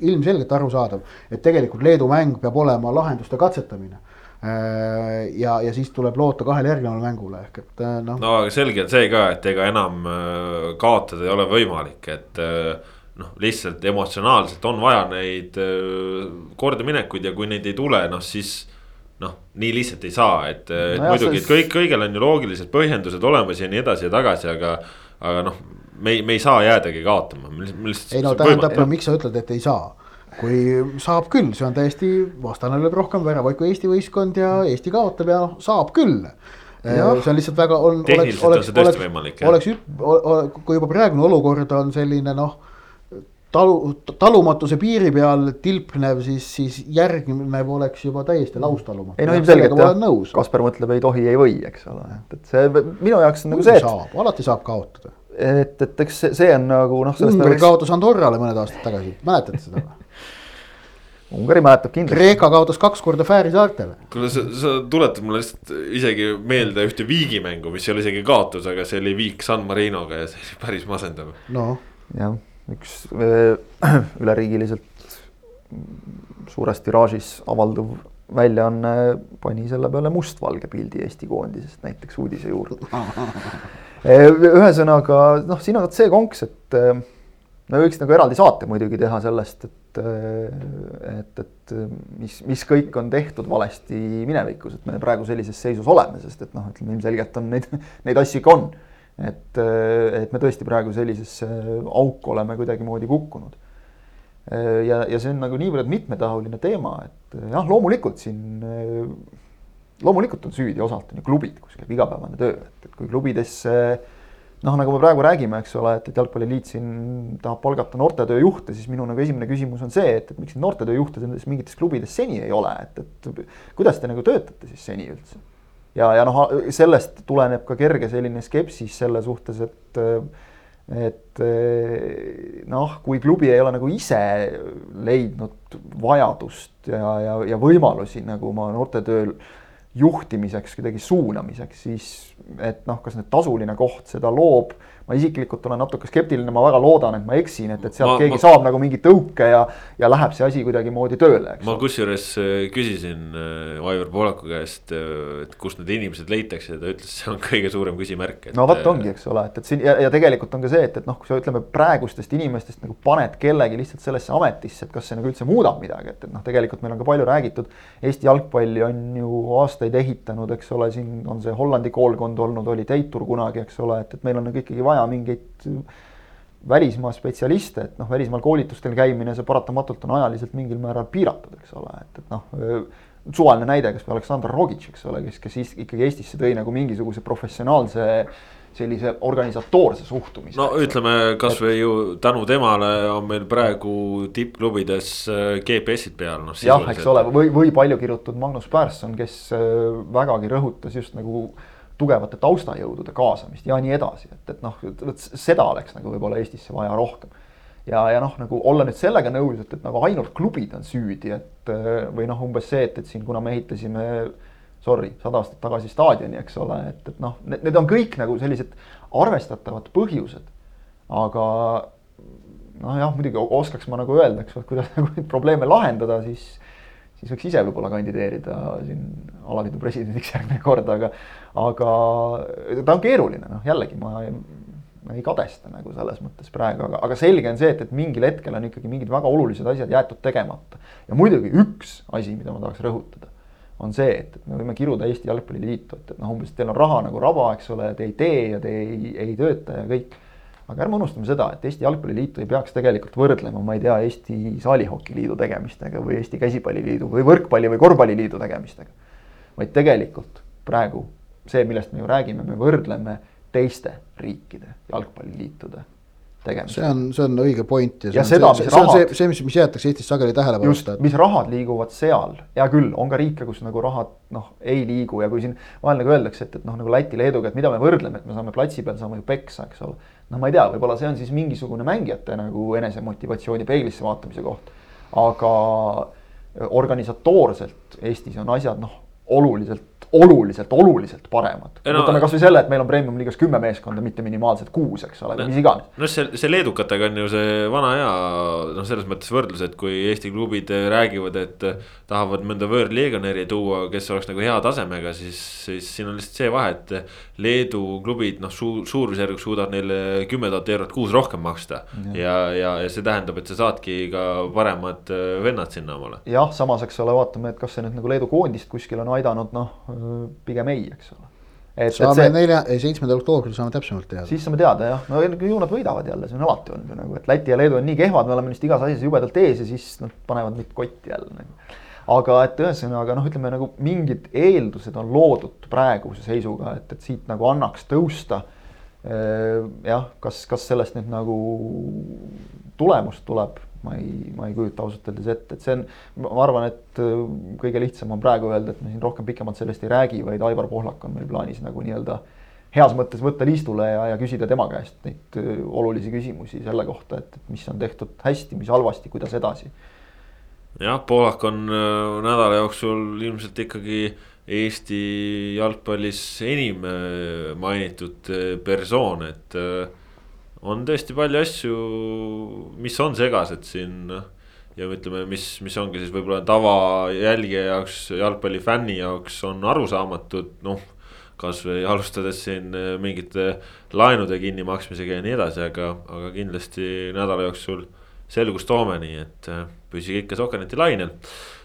ilmselgelt arusaadav, et tegelikult Leedu mäng peab olema lahenduste katsetamine äh, ja, ja siis tuleb loota kahele järgnevale mängule ehk et äh, noh. no aga selge on see ka, et ega enam äh, kaotada ei ole võimalik, et noh, lihtsalt emotsionaalselt on vaja neid kordaminekuid ja kui neid ei tule, noh siis noh, nii lihtsalt ei saa, et no muidugi, et kõik, kõigil on ju loogilised põhjendused olemas ja nii edasi ja tagasi, aga. aga noh, me ei, me ei saa jäädagi kaotama. ei no tähendab, miks sa ütled, et ei saa? kui saab küll, see on täiesti, vastane lööb rohkem väravaid kui Eesti võistkond ja Eesti kaotab ja noh, saab küll Ja. see on lihtsalt väga, on, oleks, oleks, oleks, oleks, kui juba praegune olukord on selline noh talu, talumatuse piiri peal tilpnev, siis, siis järgnev oleks juba täiesti laustalumatu. ei no ilmselgelt jah, Kaspar mõtleb ei tohi, ei või, eks ole, et, et see minu jaoks on nagu see. saab, alati saab kaotada. et, et eks see, see on nagu noh. Ungari oleks... kaotas Andorrale mõned aastad tagasi, mäletate seda või? [laughs] Ungari mäletab kindlasti. Kreeka kaotas kaks korda Fääri saartele. kuule, sa, sa tuletad mulle lihtsalt isegi meelde ühte viigimängu, mis ei ole isegi kaotus, aga see oli viik San Marinoga ja see oli päris masendav. noh. jah üks äh, [clears throat] üleriigiliselt suures tiraažis avalduv väljaanne pani selle peale mustvalge pildi Eesti koondisest näiteks uudise juurde. [laughs] Äh, ühesõnaga noh, siin on vot see konks, et äh, me võiks nagu eraldi saate muidugi teha sellest, et, et, et mis, mis kõik on tehtud valesti minevikus, et me praegu sellises seisus oleme, sest et noh, ütleme ilmselgelt on neid, [laughs] neid asju ikka on. Et, et me tõesti praegu sellisesse auku oleme kuidagimoodi kukkunud. ja, ja see on nagu niivõrd mitmetahuline teema, et jah, loomulikult siin, loomulikult on süüdi osalt on ju klubid, kus käib igapäevane töö, et, et kui klubidesse noh, nagu me praegu räägime, eks ole, et, et jalgpalliliit siin tahab palgata noortetööjuhte, siis minu nagu esimene küsimus on see, et, et miks neid noortetööjuhte nendes mingites klubides seni ei ole, et, et kuidas te nagu töötate siis seni üldse? Ja, ja noh, sellest tuleneb ka kerge selline skepsis selle suhtes, et et noh, kui klubi ei ole nagu ise leidnud vajadust ja, ja, ja võimalusi nagu oma noortetööl juhtimiseks, kuidagi suunamiseks, siis et noh, kas nüüd tasuline koht seda loob ma isiklikult olen natuke skeptiline, ma väga loodan, et ma eksin, et, et sealt ma, keegi ma, saab nagu mingi tõuke ja, ja läheb see asi kuidagimoodi tööle, ma kusjuures äh, küsisin äh, Aivar Poolaku käest, äh, et kust need inimesed leitakse ja ta ütles, see on [laughs] kõige suurem küsimärk. no vot ongi, eks ole, et, et siin ja, ja tegelikult on ka see, et, et noh, kui sa ütleme praegustest inimestest nagu paned kellegi lihtsalt sellesse ametisse, et kas see nagu üldse muudab midagi, et, et noh, tegelikult meil on ka palju räägitud. Eesti jalgpalli on ju aastaid ehitanud, eks ole, siin on see Hollandi koolkond olnud, oli Teitur kunagi, eks ole, et, et meil on nagu ikkagi vaja vaja mingeid välismaa spetsialiste, et noh, välismaal koolitustel käimine, see paratamatult on ajaliselt mingil määral piiratud, eks ole, et, et noh, suvaline näide, kas või Aleksandr Rogic, eks ole, kes, kes ikkagi Eestisse tõi nagu mingisuguse professionaalse sellise organisatoorse suhtumise. no ütleme kasvõi ju tänu temale on meil praegu tippklubides äh, GPS-id peal, noh. jah, eks ole, või, või palju kirutud Magnus Persson, kes äh, vägagi rõhutas just nagu tugevate taustajõudude kaasamist ja nii edasi, et, et noh, vot seda oleks nagu võib-olla Eestisse vaja rohkem. ja, ja noh, nagu olla nüüd sellega nõus, et, et nagu ainult klubid on süüdi, et või noh, umbes see, et, et siin, kuna me ehitasime sorry, sada aastat tagasi staadioni, eks ole, et, et noh, need, on kõik nagu sellised arvestatavad põhjused. aga noh, jah, muidugi oskaks ma nagu öelda, eks kuidas [laughs] nagu neid probleeme lahendada, siis siis võiks ise võib-olla kandideerida siin alaliidu presidendiks järgmine kord, aga, aga ta on keeruline, noh jällegi ma, ma ei kadesta nagu selles mõttes praegu, aga, aga selge on see, et, et mingil hetkel on ikkagi mingid väga olulised asjad jäetud tegemata. ja muidugi üks asi, mida ma tahaks rõhutada, on see, et, et me võime kiruda Eesti Jalgpalliliitu, et, et noh, umbes teil on raha nagu raba, eks ole, te ei tee ja te ei, ei tööta ja kõik aga ärme unustame seda, et Eesti Jalgpalliliitu ei peaks tegelikult võrdlema, ma ei tea, Eesti Saalihokiliidu tegemistega või Eesti Käsipalliliidu või Võrkpalli- või Korvpalliliidu tegemistega. vaid tegelikult praegu see, millest me ju räägime, me võrdleme teiste riikide jalgpalliliitude tegemist. see on, see on õige point ja, ja see, seda, see, see rahad, on see, see, mis, mis jäetakse Eestis sageli tähelepanuta. mis rahad liiguvad seal, hea küll, on ka riike, kus nagu rahad noh, ei liigu ja kui siin vahel nagu öeldakse, et, et noh, nagu Läti, Leeduga, et mida me võrdleme, et me saame platsi peal saame ju peksa, eks ole. Noh, ma ei tea, võib-olla see on siis mingisugune mängijate nagu enesemotivatsiooni peeglisse vaatamise koht. aga organisatoorselt Eestis on asjad noh, oluliselt oluliselt, oluliselt paremad no,. võtame kasvõi selle, et meil on premium-liigas kümme meeskonda, mitte minimaalselt kuus, eks ole, või mis iganes. noh, see, see leedukatega on ju see vana hea noh, selles mõttes võrdlus, et kui Eesti klubid räägivad, et tahavad mõnda võõrliiganeri tuua, kes oleks nagu hea tasemega, siis, siis siin on lihtsalt see vahe, et Leedu klubid noh, suur, suurusjärgus suudavad neile kümme tuhat eurot kuus rohkem maksta. ja, ja, ja see tähendab, et sa saadki ka paremad vennad sinna omale. jah, samas, eks ole, vaatame, et kas see nüüd nagu Leedu koondist kuskil on aidanud, noh pigem ei, eks ole. Et, saame see, nelja, seitsmendal oktoobril saame täpsemalt teada. siis saame teada jah, no ju nad võidavad jälle, see on alati olnud ju nagu, et Läti ja Leedu on nii kehvad, me oleme neist igas asjas jubedalt ees ja siis nad panevad meid kotti jälle nagu. aga et ühesõnaga noh, ütleme nagu mingid eeldused on loodud praeguse seisuga, et, et siit nagu annaks tõusta. jah, kas, kas sellest nüüd nagu tulemust tuleb ma ei, ma ei kujuta ausalt öeldes ette, et see on, ma arvan, et äh, kõige lihtsam on praegu öelda, et me siin rohkem pikemalt sellest ei räägi, vaid Aivar Pohlak on meil plaanis nagu nii-öelda heas mõttes võtta liistule ja, ja küsida tema käest neid äh, olulisi küsimusi selle kohta, et mis on tehtud hästi, mis halvasti, kuidas edasi. jah, Pohlak on äh, nädala jooksul ilmselt ikkagi Eesti jalgpallis enim mainitud persoon, et on tõesti palju asju, mis on segased siin ja ütleme, mis, mis ongi siis võib-olla tavajälgija jaoks, jalgpallifänni jaoks on arusaamatud, noh. kasvõi alustades siin mingite laenude kinnimaksmisega ja nii edasi, aga, aga kindlasti nädala jooksul selgust toome, nii et püsige ikka Sokkerneti lainel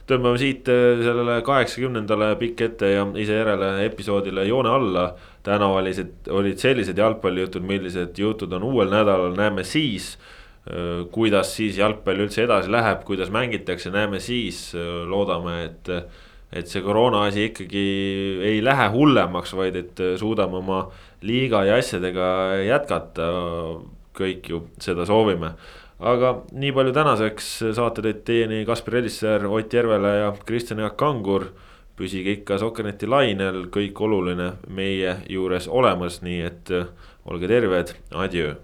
tõmbame siit sellele kaheksakümnendale pikk ette ja ise järele episoodile joone alla. Täna olid, olid sellised jalgpallijutud, millised jutud on uuel nädalal, näeme siis kuidas siis jalgpall üldse edasi läheb, kuidas mängitakse, näeme siis, loodame, et. et see koroona asi ikkagi ei lähe hullemaks, vaid et suudame oma liiga ja asjadega jätkata. kõik ju seda soovime. aga nii palju tänaseks, saate tõid teieni Kaspar Elisser, Ott Järvela ja Kristjan Jaak Kangur püsige ikka Sokkerneti lainel, kõik oluline meie juures olemas, nii et olge terved, adjöö